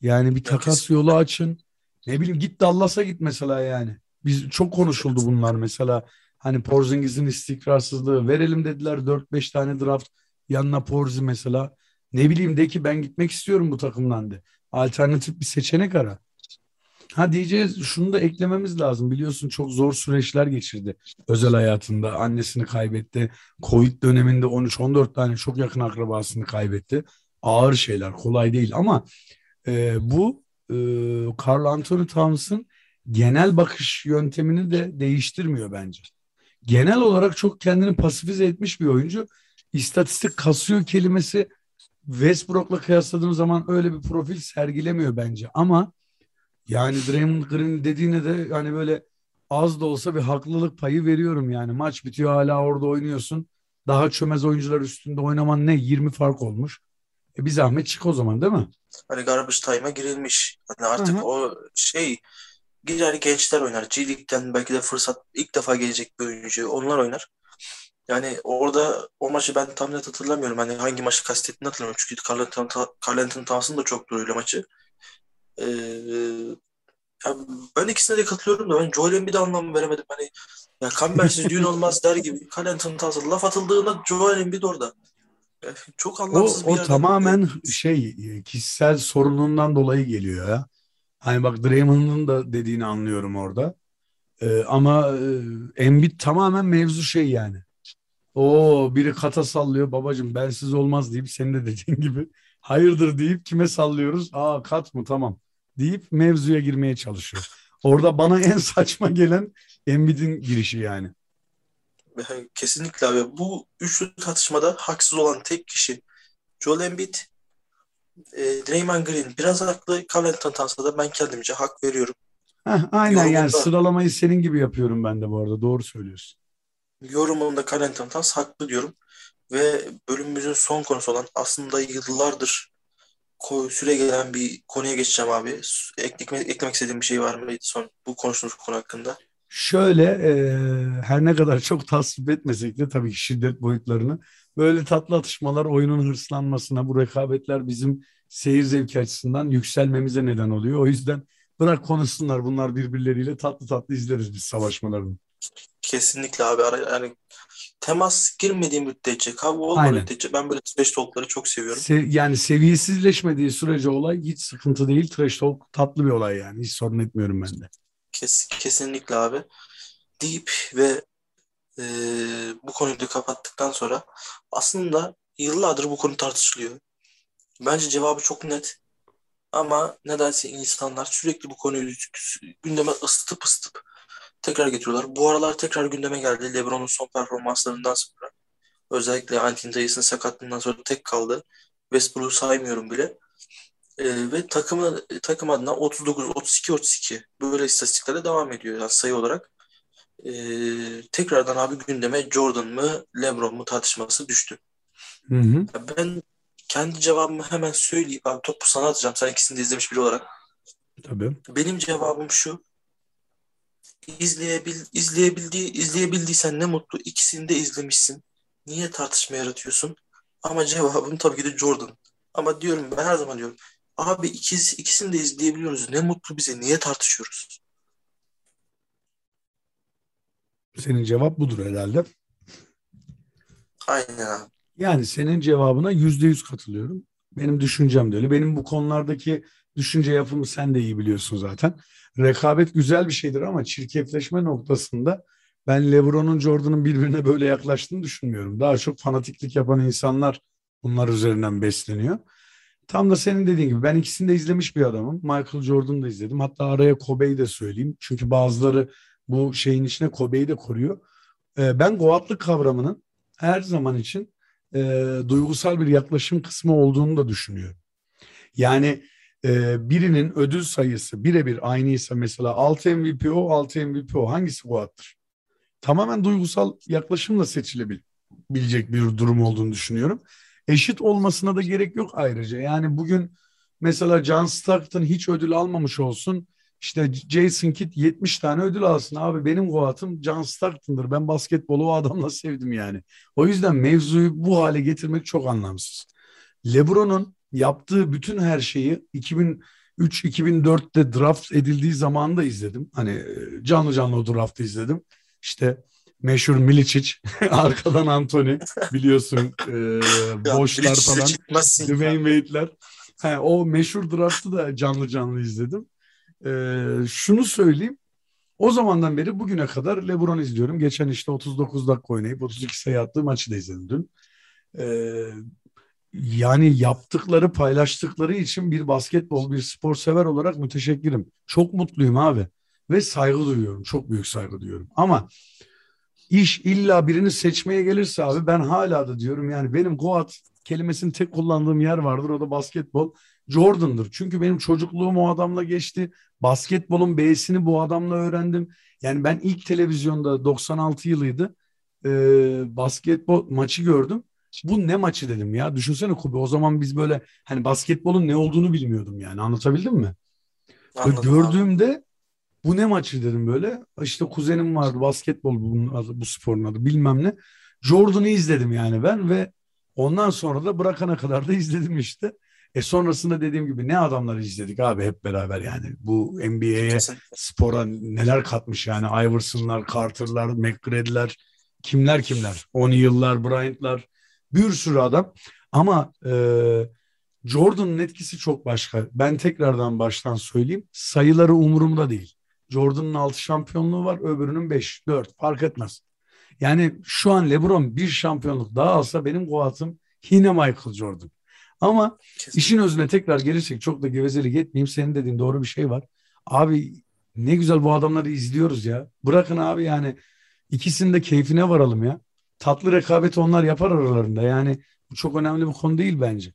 Yani bir takas yolu açın. Ne bileyim git Dallas'a git mesela yani. Biz çok konuşuldu bunlar mesela. Hani Porzingis'in istikrarsızlığı verelim dediler 4-5 tane draft yanına Porzi mesela. Ne bileyim de ki ben gitmek istiyorum bu takımdan de. Alternatif bir seçenek ara. Ha diyeceğiz şunu da eklememiz lazım. Biliyorsun çok zor süreçler geçirdi özel hayatında. Annesini kaybetti. Covid döneminde 13-14 tane çok yakın akrabasını kaybetti. Ağır şeyler kolay değil ama e, bu e, Carl Anthony Towns'ın genel bakış yöntemini de değiştirmiyor bence. Genel olarak çok kendini pasifize etmiş bir oyuncu. İstatistik kasıyor kelimesi Westbrook'la kıyasladığım zaman öyle bir profil sergilemiyor bence. Ama yani Draymond Green dediğine de hani böyle az da olsa bir haklılık payı veriyorum yani. Maç bitiyor hala orada oynuyorsun. Daha çömez oyuncular üstünde oynaman ne? 20 fark olmuş. E bir zahmet çık o zaman değil mi? Hani garbage time'a girilmiş. Hani artık Hı hı. o şey girer gençler oynar. G League'den belki de fırsat ilk defa gelecek bir oyuncu. Onlar oynar. Yani orada o maçı ben tam net hatırlamıyorum. Hani hangi maçı kastettiğini hatırlamıyorum. Çünkü Carl Anthony Carl Anthony Towns'ın da çok duruyor maçı. Ee, ya ben ikisine de katılıyorum da ben Joel Embiid'e anlam veremedim. Hani ya Kambersiz düğün olmaz der gibi. Carl Anthony Towns'a laf atıldığında Joel Embiid orada. Ya çok O, anlamsız bir o tamamen şey e, kişisel sorunundan dolayı geliyor ya. Hani bak Draymond'un da dediğini anlıyorum orada. E, ama e, Embiid tamamen mevzu şey yani. O biri kata sallıyor babacığım bensiz olmaz deyip senin de dediğin gibi hayırdır deyip kime sallıyoruz? Aa kat mı tamam deyip mevzuya girmeye çalışıyor. Orada bana en (laughs) saçma gelen Embiid'in girişi yani. Kesinlikle abi. Bu üçlü tartışmada haksız olan tek kişi Joel Embiid, e, Draymond Green biraz haklı. Carl Anthony Towns'a da ben kendimce hak veriyorum. Heh, aynen yani Yorumunda, sıralamayı senin gibi yapıyorum ben de bu arada doğru söylüyorsun. yorumunda Carl Anthony Towns haklı diyorum. Ve bölümümüzün son konusu olan aslında yıllardır süre gelen bir konuya geçeceğim abi. Eklemek, eklemek istediğim bir şey var mıydı son bu konuştuğumuz konu hakkında? Şöyle e, her ne kadar çok tasvip etmesek de tabii ki şiddet boyutlarını böyle tatlı atışmalar oyunun hırslanmasına bu rekabetler bizim seyir zevki açısından yükselmemize neden oluyor. O yüzden bırak konuşsunlar bunlar birbirleriyle tatlı tatlı izleriz biz savaşmalarını. Kesinlikle abi. Yani temas girmediği müddetçe, kavga olmadığı Aynen. müddetçe ben böyle trash talk'ları çok seviyorum. Se- yani seviyesizleşmediği sürece olay hiç sıkıntı değil. Trash talk tatlı bir olay yani. Hiç sorun etmiyorum ben de. Kes, kesinlikle abi. Deyip ve e, bu konuyu da kapattıktan sonra aslında yıllardır bu konu tartışılıyor. Bence cevabı çok net. Ama nedense insanlar sürekli bu konuyu gündeme ısıtıp ısıtıp tekrar getiriyorlar. Bu aralar tekrar gündeme geldi. LeBron'un son performanslarından sonra. Özellikle Anthony Davis'in sakatlığından sonra tek kaldı. Westbrook'u saymıyorum bile. Ee, ve takımı, takım adına 39, 32, 32 böyle istatistiklerle devam ediyor yani sayı olarak. Ee, tekrardan abi gündeme Jordan mı LeBron mu tartışması düştü. Hı hı. Ben kendi cevabımı hemen söyleyeyim. Abi topu sana atacağım. Sen ikisini de izlemiş biri olarak. Tabii. Benim cevabım şu. İzleyebil, izleyebildiği, izleyebildiysen ne mutlu. İkisini de izlemişsin. Niye tartışma yaratıyorsun? Ama cevabım tabii ki de Jordan. Ama diyorum ben her zaman diyorum. Abi ikiz, ikisini de izleyebiliyoruz. Ne mutlu bize. Niye tartışıyoruz? Senin cevap budur herhalde. Aynen abi. Yani senin cevabına yüzde yüz katılıyorum. Benim düşüncem de öyle. Benim bu konulardaki düşünce yapımı sen de iyi biliyorsun zaten. Rekabet güzel bir şeydir ama çirkefleşme noktasında ben LeBron'un Jordan'ın birbirine böyle yaklaştığını düşünmüyorum. Daha çok fanatiklik yapan insanlar bunlar üzerinden besleniyor. Tam da senin dediğin gibi ben ikisini de izlemiş bir adamım. Michael Jordan'ı da izledim. Hatta araya Kobe'yi de söyleyeyim. Çünkü bazıları bu şeyin içine Kobe'yi de koruyor. Ee, ben goatlık kavramının her zaman için e, duygusal bir yaklaşım kısmı olduğunu da düşünüyorum. Yani e, birinin ödül sayısı birebir aynıysa mesela 6 MVP o 6 MVP o hangisi goattır? Tamamen duygusal yaklaşımla seçilebilecek bir durum olduğunu düşünüyorum. Eşit olmasına da gerek yok ayrıca. Yani bugün mesela John Stockton hiç ödül almamış olsun. İşte Jason Kidd 70 tane ödül alsın. Abi benim goatım John Stockton'dır. Ben basketbolu o adamla sevdim yani. O yüzden mevzuyu bu hale getirmek çok anlamsız. LeBron'un yaptığı bütün her şeyi 2003-2004'te draft edildiği zaman da izledim. Hani e, canlı canlı o draftı izledim. İşte meşhur Milicic, (laughs) arkadan Anthony biliyorsun e, (laughs) boşlar falan, Dwayne Wade'ler. He, o meşhur draftı da canlı canlı izledim. E, şunu söyleyeyim, o zamandan beri bugüne kadar LeBron izliyorum. Geçen işte 39 dakika oynayıp 32 sayı attığı maçı da izledim dün. Ee, yani yaptıkları, paylaştıkları için bir basketbol, bir spor sever olarak müteşekkirim. Çok mutluyum abi. Ve saygı duyuyorum. Çok büyük saygı duyuyorum. Ama iş illa birini seçmeye gelirse abi ben hala da diyorum yani benim Goat kelimesini tek kullandığım yer vardır. O da basketbol. Jordan'dır. Çünkü benim çocukluğum o adamla geçti. Basketbolun B'sini bu adamla öğrendim. Yani ben ilk televizyonda 96 yılıydı. E, basketbol maçı gördüm. Bu ne maçı dedim ya. Düşünsene Kubi o zaman biz böyle hani basketbolun ne olduğunu bilmiyordum yani. Anlatabildim mi? Anladım, gördüğümde. Bu ne maçı dedim böyle. İşte kuzenim vardı basketbol bunun adı, bu sporun adı bilmem ne. Jordan'ı izledim yani ben ve ondan sonra da bırakana kadar da izledim işte. E sonrasında dediğim gibi ne adamları izledik abi hep beraber yani. Bu NBA'ye spora neler katmış yani. Iverson'lar, Carter'lar, McGrady'ler, kimler kimler. O'Neal'lar, Bryant'lar bir sürü adam. Ama e, Jordan'ın etkisi çok başka. Ben tekrardan baştan söyleyeyim. Sayıları umurumda değil. Jordan'ın 6 şampiyonluğu var, öbürünün 5, 4 fark etmez. Yani şu an LeBron bir şampiyonluk daha alsa benim kuatım yine Michael Jordan. Ama Kesinlikle. işin özüne tekrar gelirsek çok da gevezelik etmeyeyim. Senin dediğin doğru bir şey var. Abi ne güzel bu adamları izliyoruz ya. Bırakın abi yani ikisinin de keyfine varalım ya. Tatlı rekabet onlar yapar aralarında. Yani bu çok önemli bir konu değil bence.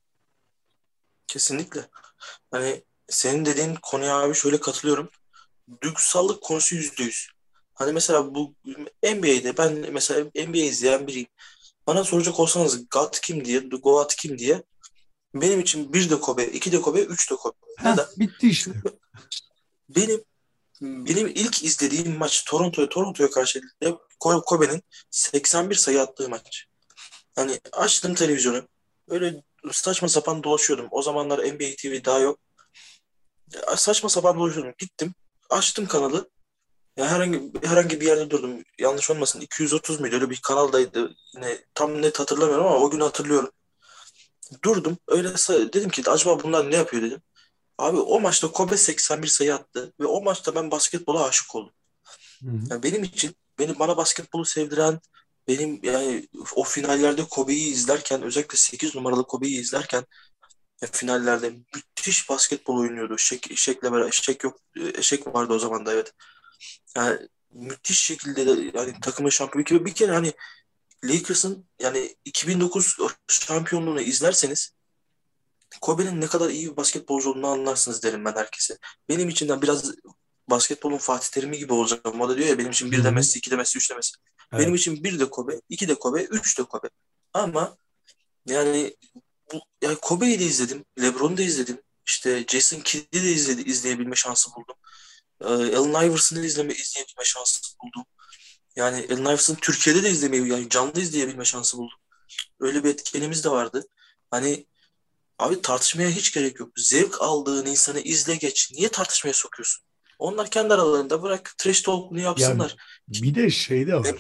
Kesinlikle. Hani senin dediğin konuya abi şöyle katılıyorum. Duygusallık konusu yüzde yüz. Hani mesela bu NBA'de ben mesela NBA izleyen biriyim. Bana soracak olsanız God kim diye, Goat kim diye benim için bir de Kobe, iki de Kobe, üç de Kobe. Heh, Neden? Bitti işte. Benim benim ilk izlediğim maç Toronto'ya Toronto'ya karşı Kobe'nin 81 sayı attığı maç. Hani açtım televizyonu. Böyle saçma sapan dolaşıyordum. O zamanlar NBA TV daha yok. Saçma sapan dolaşıyordum. Gittim. Açtım kanalı. Ya herhangi herhangi bir yerde durdum. Yanlış olmasın 230 muydu? Öyle bir kanaldaydı. Yine tam net hatırlamıyorum ama o gün hatırlıyorum. Durdum. Öyle dedim ki acaba bunlar ne yapıyor dedim. Abi o maçta Kobe 81 sayı attı ve o maçta ben basketbola aşık oldum. Hı hı. Yani benim için benim bana basketbolu sevdiren benim yani o finallerde Kobe'yi izlerken özellikle 8 numaralı Kobe'yi izlerken ya finallerde müthiş basketbol oynuyordu. Şek, Şek'le beraber Şek yok Şek vardı o zaman da evet. Yani müthiş şekilde de yani takımın şampiyonu bir kere hani Lakers'ın yani 2009 şampiyonluğunu izlerseniz Kobe'nin ne kadar iyi bir basketbolcu olduğunu anlarsınız derim ben herkese. Benim için de biraz basketbolun Fatih Terim'i gibi olacağım. O da diyor ya benim için bir de Messi, iki de Messi, üç de Messi. Evet. Benim için bir de Kobe, iki de Kobe, üç de Kobe. Ama yani bu, yani Kobe'yi de izledim. LeBron'u da izledim. İşte Jason Kidd'i de izledi, izleyebilme şansı buldum. Ee, Allen Iverson'ı izleme, izleyebilme şansı buldum. Yani Allen Iverson'ı Türkiye'de de izlemeyi, yani canlı izleyebilme şansı buldum. Öyle bir etkenimiz de vardı. Hani abi tartışmaya hiç gerek yok. Zevk aldığın insanı izle geç. Niye tartışmaya sokuyorsun? Onlar kendi aralarında bırak trash talk'unu yapsınlar. Yani bir de şey de var. Ee,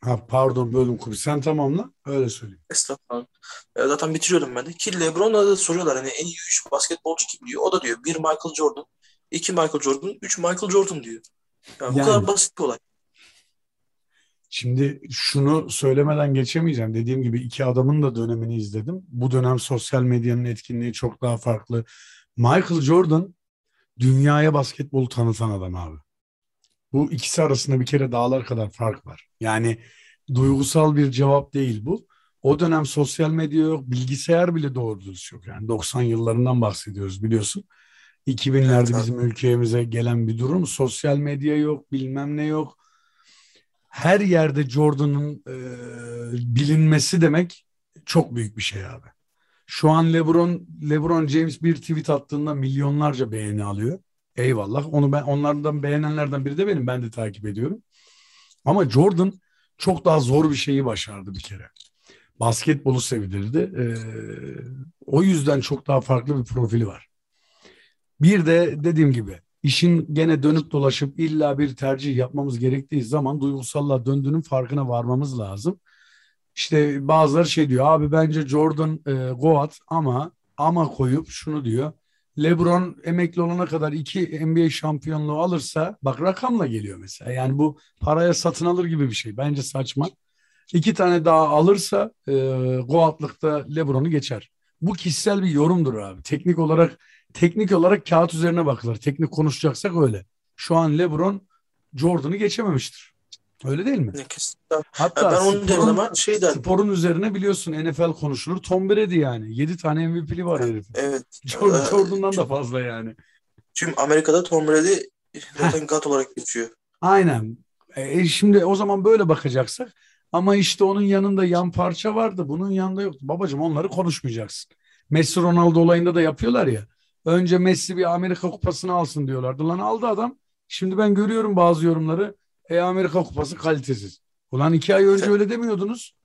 ha, pardon bölüm kubi. Sen tamamla. Öyle söyleyeyim. Estağfurullah. E, zaten bitiriyordum ben de. Ki Lebron'a da soruyorlar hani en iyi 3 basketbolcu kim diyor. O da diyor bir Michael Jordan, iki Michael Jordan, üç Michael Jordan diyor. Yani, yani, bu kadar basit bir olay. Şimdi şunu söylemeden geçemeyeceğim. Dediğim gibi iki adamın da dönemini izledim. Bu dönem sosyal medyanın etkinliği çok daha farklı. Michael Jordan dünyaya basketbolu tanıtan adam abi. Bu ikisi arasında bir kere dağlar kadar fark var. Yani duygusal bir cevap değil bu. O dönem sosyal medya yok, bilgisayar bile doğru dürüst yok. Yani 90 yıllarından bahsediyoruz biliyorsun. 2000'lerde evet, bizim ülkemize gelen bir durum. Sosyal medya yok, bilmem ne yok. Her yerde Jordan'ın e, bilinmesi demek çok büyük bir şey abi. Şu an LeBron LeBron James bir tweet attığında milyonlarca beğeni alıyor. Eyvallah. Onu ben onlardan beğenenlerden biri de benim. Ben de takip ediyorum. Ama Jordan çok daha zor bir şeyi başardı bir kere. Basketbolu sevdirdi. Ee, o yüzden çok daha farklı bir profili var. Bir de dediğim gibi işin gene dönüp dolaşıp illa bir tercih yapmamız gerektiği zaman duygusallığa döndüğünün farkına varmamız lazım. İşte bazıları şey diyor abi bence Jordan e, Goat ama ama koyup şunu diyor. LeBron emekli olana kadar iki NBA şampiyonluğu alırsa bak rakamla geliyor mesela. Yani bu paraya satın alır gibi bir şey. Bence saçma. İki tane daha alırsa e, Goat'lıkta LeBron'u geçer. Bu kişisel bir yorumdur abi. Teknik olarak teknik olarak kağıt üzerine bakılır. Teknik konuşacaksak öyle. Şu an LeBron Jordan'ı geçememiştir. Öyle değil mi? Kesinlikle. Hatta ben derim sporun, ama şey der. sporun üzerine biliyorsun NFL konuşulur. Tom Brady yani. 7 tane MVP'li var herif. Evet. (laughs) Jordan, Ee, Jordan'dan da fazla yani. Tüm Amerika'da Tom Brady zaten God olarak geçiyor. Aynen. E, şimdi o zaman böyle bakacaksak ama işte onun yanında yan parça vardı. Bunun yanında yoktu. Babacığım onları konuşmayacaksın. Messi Ronaldo olayında da yapıyorlar ya. Önce Messi bir Amerika kupasını alsın diyorlardı. Lan aldı adam. Şimdi ben görüyorum bazı yorumları. E Amerika kupası kalitesiz. Ulan iki ay önce öyle demiyordunuz.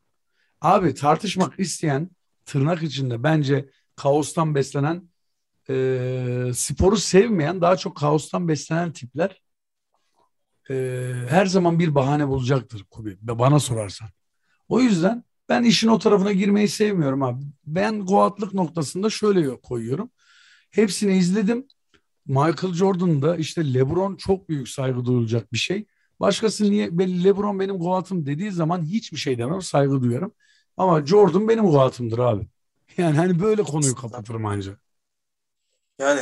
Abi tartışmak isteyen tırnak içinde bence kaostan beslenen e, sporu sevmeyen daha çok kaostan beslenen tipler e, her zaman bir bahane bulacaktır Kubi. Bana sorarsan. O yüzden ben işin o tarafına girmeyi sevmiyorum abi. Ben goatlık noktasında şöyle koyuyorum. Hepsini izledim. Michael Jordan'da işte LeBron çok büyük saygı duyulacak bir şey. Başkası niye LeBron benim goatım dediği zaman hiçbir şey demem saygı duyarım. Ama Jordan benim goatımdır abi. Yani hani böyle konuyu kapatırım anca. Yani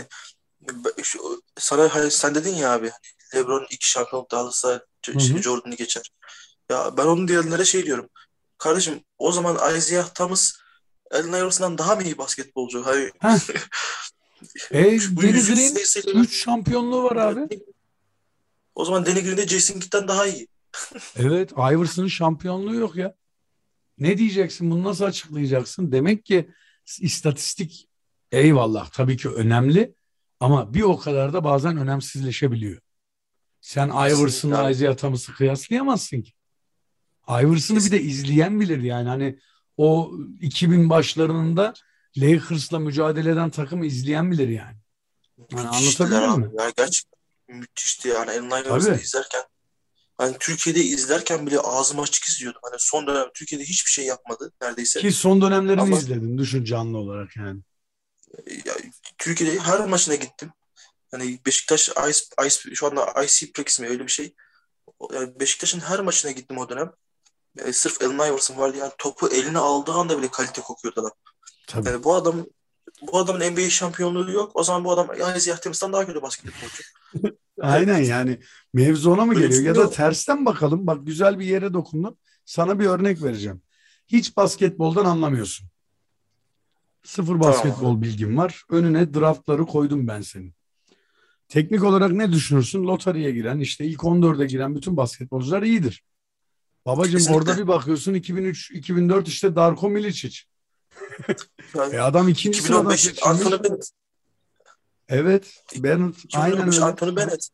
şu, sana hani sen dedin ya abi hani LeBron iki şampiyonluk daha alırsa işte Jordan'ı geçer. Ya ben onun diğerlere şey diyorum. Kardeşim o zaman Isaiah Thomas Allen Iverson'dan daha mı iyi basketbolcu? Hayır. (laughs) e, Danny Green 3 şampiyonluğu var abi. O zaman Danny Green de Jason Kidd'den daha iyi. evet Iverson'ın şampiyonluğu yok ya. Ne diyeceksin? Bunu nasıl açıklayacaksın? Demek ki istatistik eyvallah tabii ki önemli ama bir o kadar da bazen önemsizleşebiliyor. Sen Iverson'la Isaiah Thomas'ı kıyaslayamazsın ki. Iverson'ı bir de izleyen bilir yani hani o 2000 başlarında Lakers'la mücadele eden takımı izleyen bilir yani. Yani anlatabiliyor muyum? Ya gerçekten müthişti yani Allen Iverson'ı izlerken Hani Türkiye'de izlerken bile ağzım açık izliyordum. Hani son dönem Türkiye'de hiçbir şey yapmadı neredeyse. Ki son dönemlerini Ama, izledin düşün canlı olarak yani. Ya, Türkiye'de her maçına gittim. Hani Beşiktaş Ice, Ice, şu anda IC Prex mi öyle bir şey. Yani Beşiktaş'ın her maçına gittim o dönem. E, sırf Allen Iverson vardı yani topu eline aldığı anda bile kalite kokuyordu adam. Tabii. Yani bu adam bu adamın NBA şampiyonluğu yok. O zaman bu adam Isaiah Thomas'tan daha kötü basketbolcu. (laughs) Aynen yani mevzu ona mı Öyle geliyor? Ya da tersten bakalım. Bak güzel bir yere dokundun. Sana bir örnek vereceğim. Hiç basketboldan anlamıyorsun. Sıfır basketbol tamam. bilgim var. Önüne draftları koydum ben senin. Teknik olarak ne düşünürsün? Loteriye giren, işte ilk 14'e giren bütün basketbolcular iyidir. Babacım Kesinlikle. orada bir bakıyorsun 2003-2004 işte Darko Milicic. E adam ikinci 2015 sıradan Anthony Bennett. Evet. Bennett. Aynen öyle. Anthony Bennett.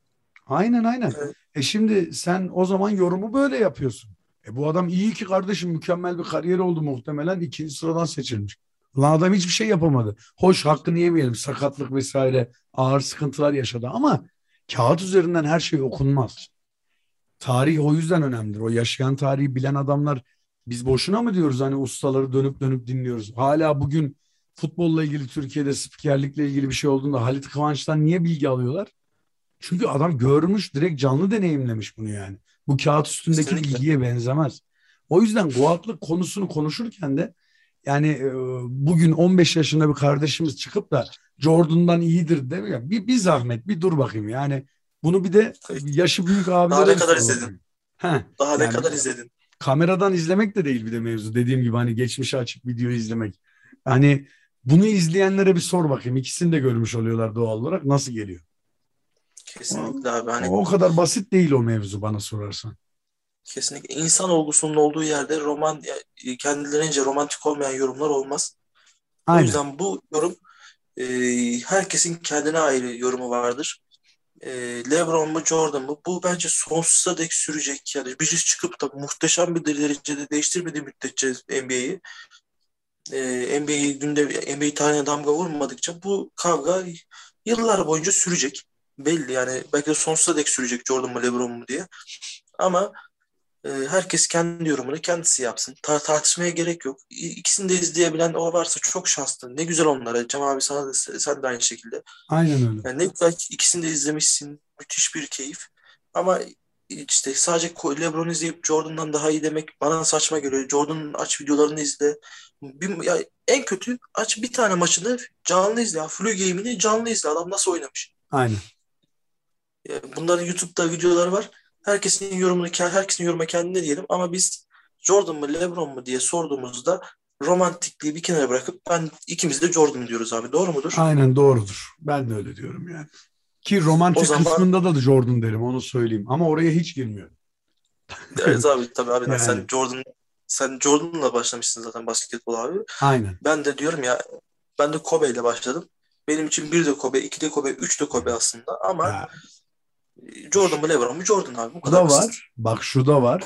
Aynen aynen. Evet. E şimdi sen o zaman yorumu böyle yapıyorsun. E bu adam iyi ki kardeşim mükemmel bir kariyer oldu muhtemelen ikinci sıradan seçilmiş. Lan adam hiçbir şey yapamadı. Hoş hakkını yemeyelim sakatlık vesaire ağır sıkıntılar yaşadı ama kağıt üzerinden her şey okunmaz. Tarih o yüzden önemlidir. O yaşayan tarihi bilen adamlar biz boşuna mı diyoruz hani ustaları dönüp dönüp dinliyoruz. Hala bugün futbolla ilgili Türkiye'de spikerlikle ilgili bir şey olduğunda Halit Kıvanç'tan niye bilgi alıyorlar? Çünkü adam görmüş, direkt canlı deneyimlemiş bunu yani. Bu kağıt üstündeki Kesinlikle. bilgiye benzemez. O yüzden Goatlık konusunu konuşurken de yani e, bugün 15 yaşında bir kardeşimiz çıkıp da Jordan'dan iyidir demiyor. Bir, bir zahmet bir dur bakayım yani. Bunu bir de yaşı büyük abilere Daha ne kadar izledin? Heh, Daha yani, ne kadar izledin? Kameradan izlemek de değil bir de mevzu. Dediğim gibi hani geçmişe açık video izlemek. Hani bunu izleyenlere bir sor bakayım. İkisini de görmüş oluyorlar doğal olarak. Nasıl geliyor? Kesinlikle abi. Hani... O kadar basit değil o mevzu bana sorarsan. Kesinlikle. insan olgusunun olduğu yerde roman kendilerince romantik olmayan yorumlar olmaz. Aynen. O yüzden bu yorum e, herkesin kendine ayrı yorumu vardır. E, LeBron mu Jordan mı? Bu bence sonsuza dek sürecek. Yani birisi çıkıp da muhteşem bir derecede değiştirmediği müddetçe NBA'yi e, NBA günde NBA tarihine damga vurmadıkça bu kavga yıllar boyunca sürecek. Belli yani belki de sonsuza dek sürecek Jordan mı LeBron mu diye. Ama herkes kendi yorumunu kendisi yapsın. Ta tartışmaya gerek yok. İkisini de izleyebilen o varsa çok şanslı. Ne güzel onlara. Cem abi sana da, sen de aynı şekilde. Aynen öyle. Yani ne güzel ikisini de izlemişsin. Müthiş bir keyif. Ama işte sadece LeBron izleyip Jordan'dan daha iyi demek bana saçma geliyor. Jordan'ın aç videolarını izle. Bir, ya en kötü aç bir tane maçını canlı izle. Flu game'ini canlı izle. Adam nasıl oynamış. Aynen. Bunların YouTube'da videoları var. Herkesin yorumunu herkesin yoruma kendine diyelim ama biz Jordan mı LeBron mu diye sorduğumuzda romantikliği bir kenara bırakıp ben ikimiz de Jordan diyoruz abi. Doğru mudur? Aynen doğrudur. Ben de öyle diyorum yani. Ki romantik zaman, kısmında da, da Jordan derim onu söyleyeyim. Ama oraya hiç girmiyorum. evet abi tabii abi yani. sen Jordan sen Jordan'la başlamışsın zaten basketbol abi. Aynen. Ben de diyorum ya ben de Kobe ile başladım. Benim için bir de Kobe, iki de Kobe, üç de Kobe aslında ama ya. Jordan mı Lebron mu Jordan abi. Bu, bu da var. Bak şu da var.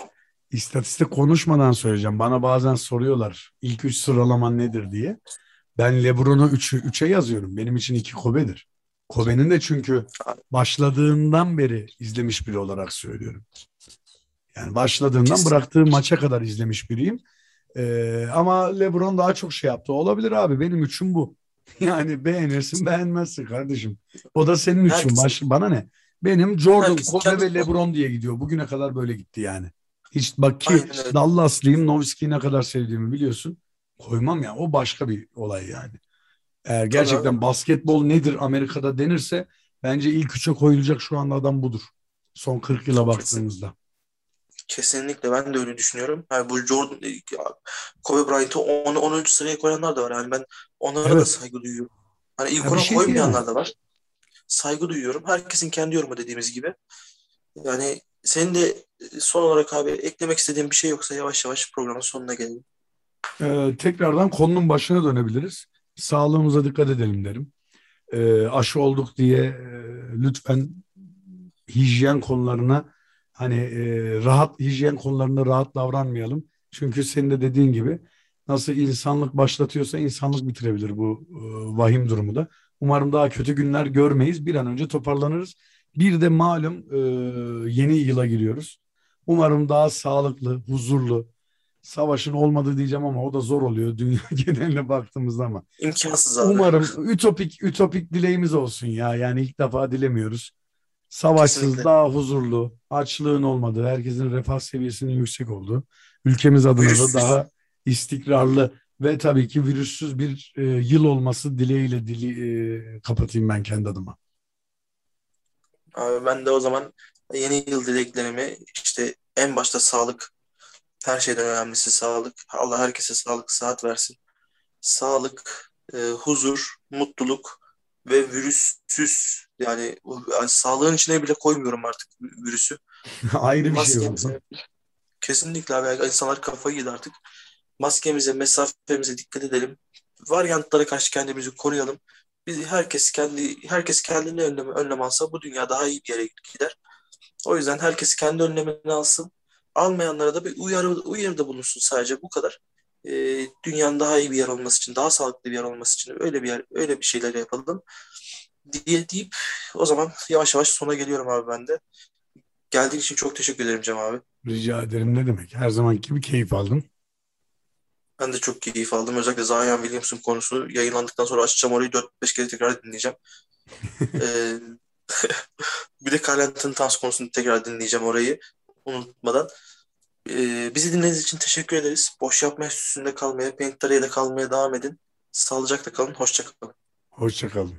İstatistik konuşmadan söyleyeceğim. Bana bazen soruyorlar ilk üç sıralaman nedir diye. Ben Lebron'u 3'e üç, yazıyorum. Benim için iki Kobe'dir. Kobe'nin de çünkü başladığından beri izlemiş biri olarak söylüyorum. Yani başladığından Kesinlikle. bıraktığı maça kadar izlemiş biriyim. Ee, ama LeBron daha çok şey yaptı. Olabilir abi benim üçün bu. (laughs) Yani beğenirsin beğenmezsin kardeşim. O da senin üçün. Baş, bana ne? Benim Jordan, Herkes Kobe ve LeBron diye gidiyor. Bugüne kadar böyle gitti yani. Hiç bak ki Dallaslıyım. Nowitzki'yi ne kadar sevdiğimi biliyorsun. Koymam ya. O başka bir olay yani. Eğer gerçekten Tabii. basketbol nedir Amerika'da denirse bence ilk üçe koyulacak şu anda adam budur. Son 40 yıla baktığımızda. Kesinlikle ben de öyle düşünüyorum. Yani bu Jordan, Kobe Bryant'ı 10. 10. sıraya koyanlar da var. Yani ben onlara evet. da saygı duyuyorum. Hani ilk ona şey koymayanlar da var. Saygı duyuyorum. Herkesin kendi yorumu dediğimiz gibi. Yani senin de son olarak abi eklemek istediğin bir şey yoksa yavaş yavaş programın sonuna gelelim. Ee, tekrardan konunun başına dönebiliriz. Sağlığımıza dikkat edelim derim. Ee, aşı olduk diye e, lütfen hijyen konularına hani e, rahat hijyen konularında rahat davranmayalım. Çünkü senin de dediğin gibi nasıl insanlık başlatıyorsa insanlık bitirebilir bu e, vahim durumu da. Umarım daha kötü günler görmeyiz. Bir an önce toparlanırız. Bir de malum e, yeni yıla giriyoruz. Umarım daha sağlıklı, huzurlu, savaşın olmadığı diyeceğim ama o da zor oluyor (laughs) dünya geneline baktığımızda ama. İmkansız abi. Umarım ütopik ütopik dileğimiz olsun ya. Yani ilk defa dilemiyoruz. Savaşsız, Kesinlikle. daha huzurlu, açlığın olmadığı, herkesin refah seviyesinin yüksek olduğu, ülkemiz adına da (laughs) daha istikrarlı ve tabii ki virüssüz bir e, yıl olması dileğiyle dili e, kapatayım ben kendi adıma. Abi ben de o zaman yeni yıl dileklerimi işte en başta sağlık, her şeyden önemlisi sağlık. Allah herkese sağlık, saat versin. Sağlık, e, huzur, mutluluk ve virüsüz yani, sağlığın içine bile koymuyorum artık virüsü. (laughs) Ayrı bir şey oldu. Kesinlikle abi. insanlar kafayı yedi artık. Maskemize, mesafemize dikkat edelim. Varyantlara karşı kendimizi koruyalım. Biz herkes kendi herkes kendini önlem önlem alsa bu dünya daha iyi bir yere gider. O yüzden herkes kendi önlemini alsın. Almayanlara da bir uyarı uyarıda bulunsun sadece bu kadar. Ee, dünyanın daha iyi bir yer olması için, daha sağlıklı bir yer olması için öyle bir yer, öyle bir şeyler yapalım diye deyip o zaman yavaş yavaş sona geliyorum abi ben de. Geldiğin için çok teşekkür ederim Cem abi. Rica ederim ne demek. Her zaman gibi keyif aldım. Ben de çok keyif aldım. Özellikle Zion Williamson konusu yayınlandıktan sonra açacağım orayı 4-5 kere tekrar dinleyeceğim. (laughs) ee, (laughs) bir de Carl Anthony Towns konusunu tekrar dinleyeceğim orayı unutmadan. Ee, bizi dinlediğiniz için teşekkür ederiz. Boş yapma üstünde kalmaya, Paint kalmaya devam edin. Sağlıcakla kalın. Hoşçakalın. Hoşçakalın.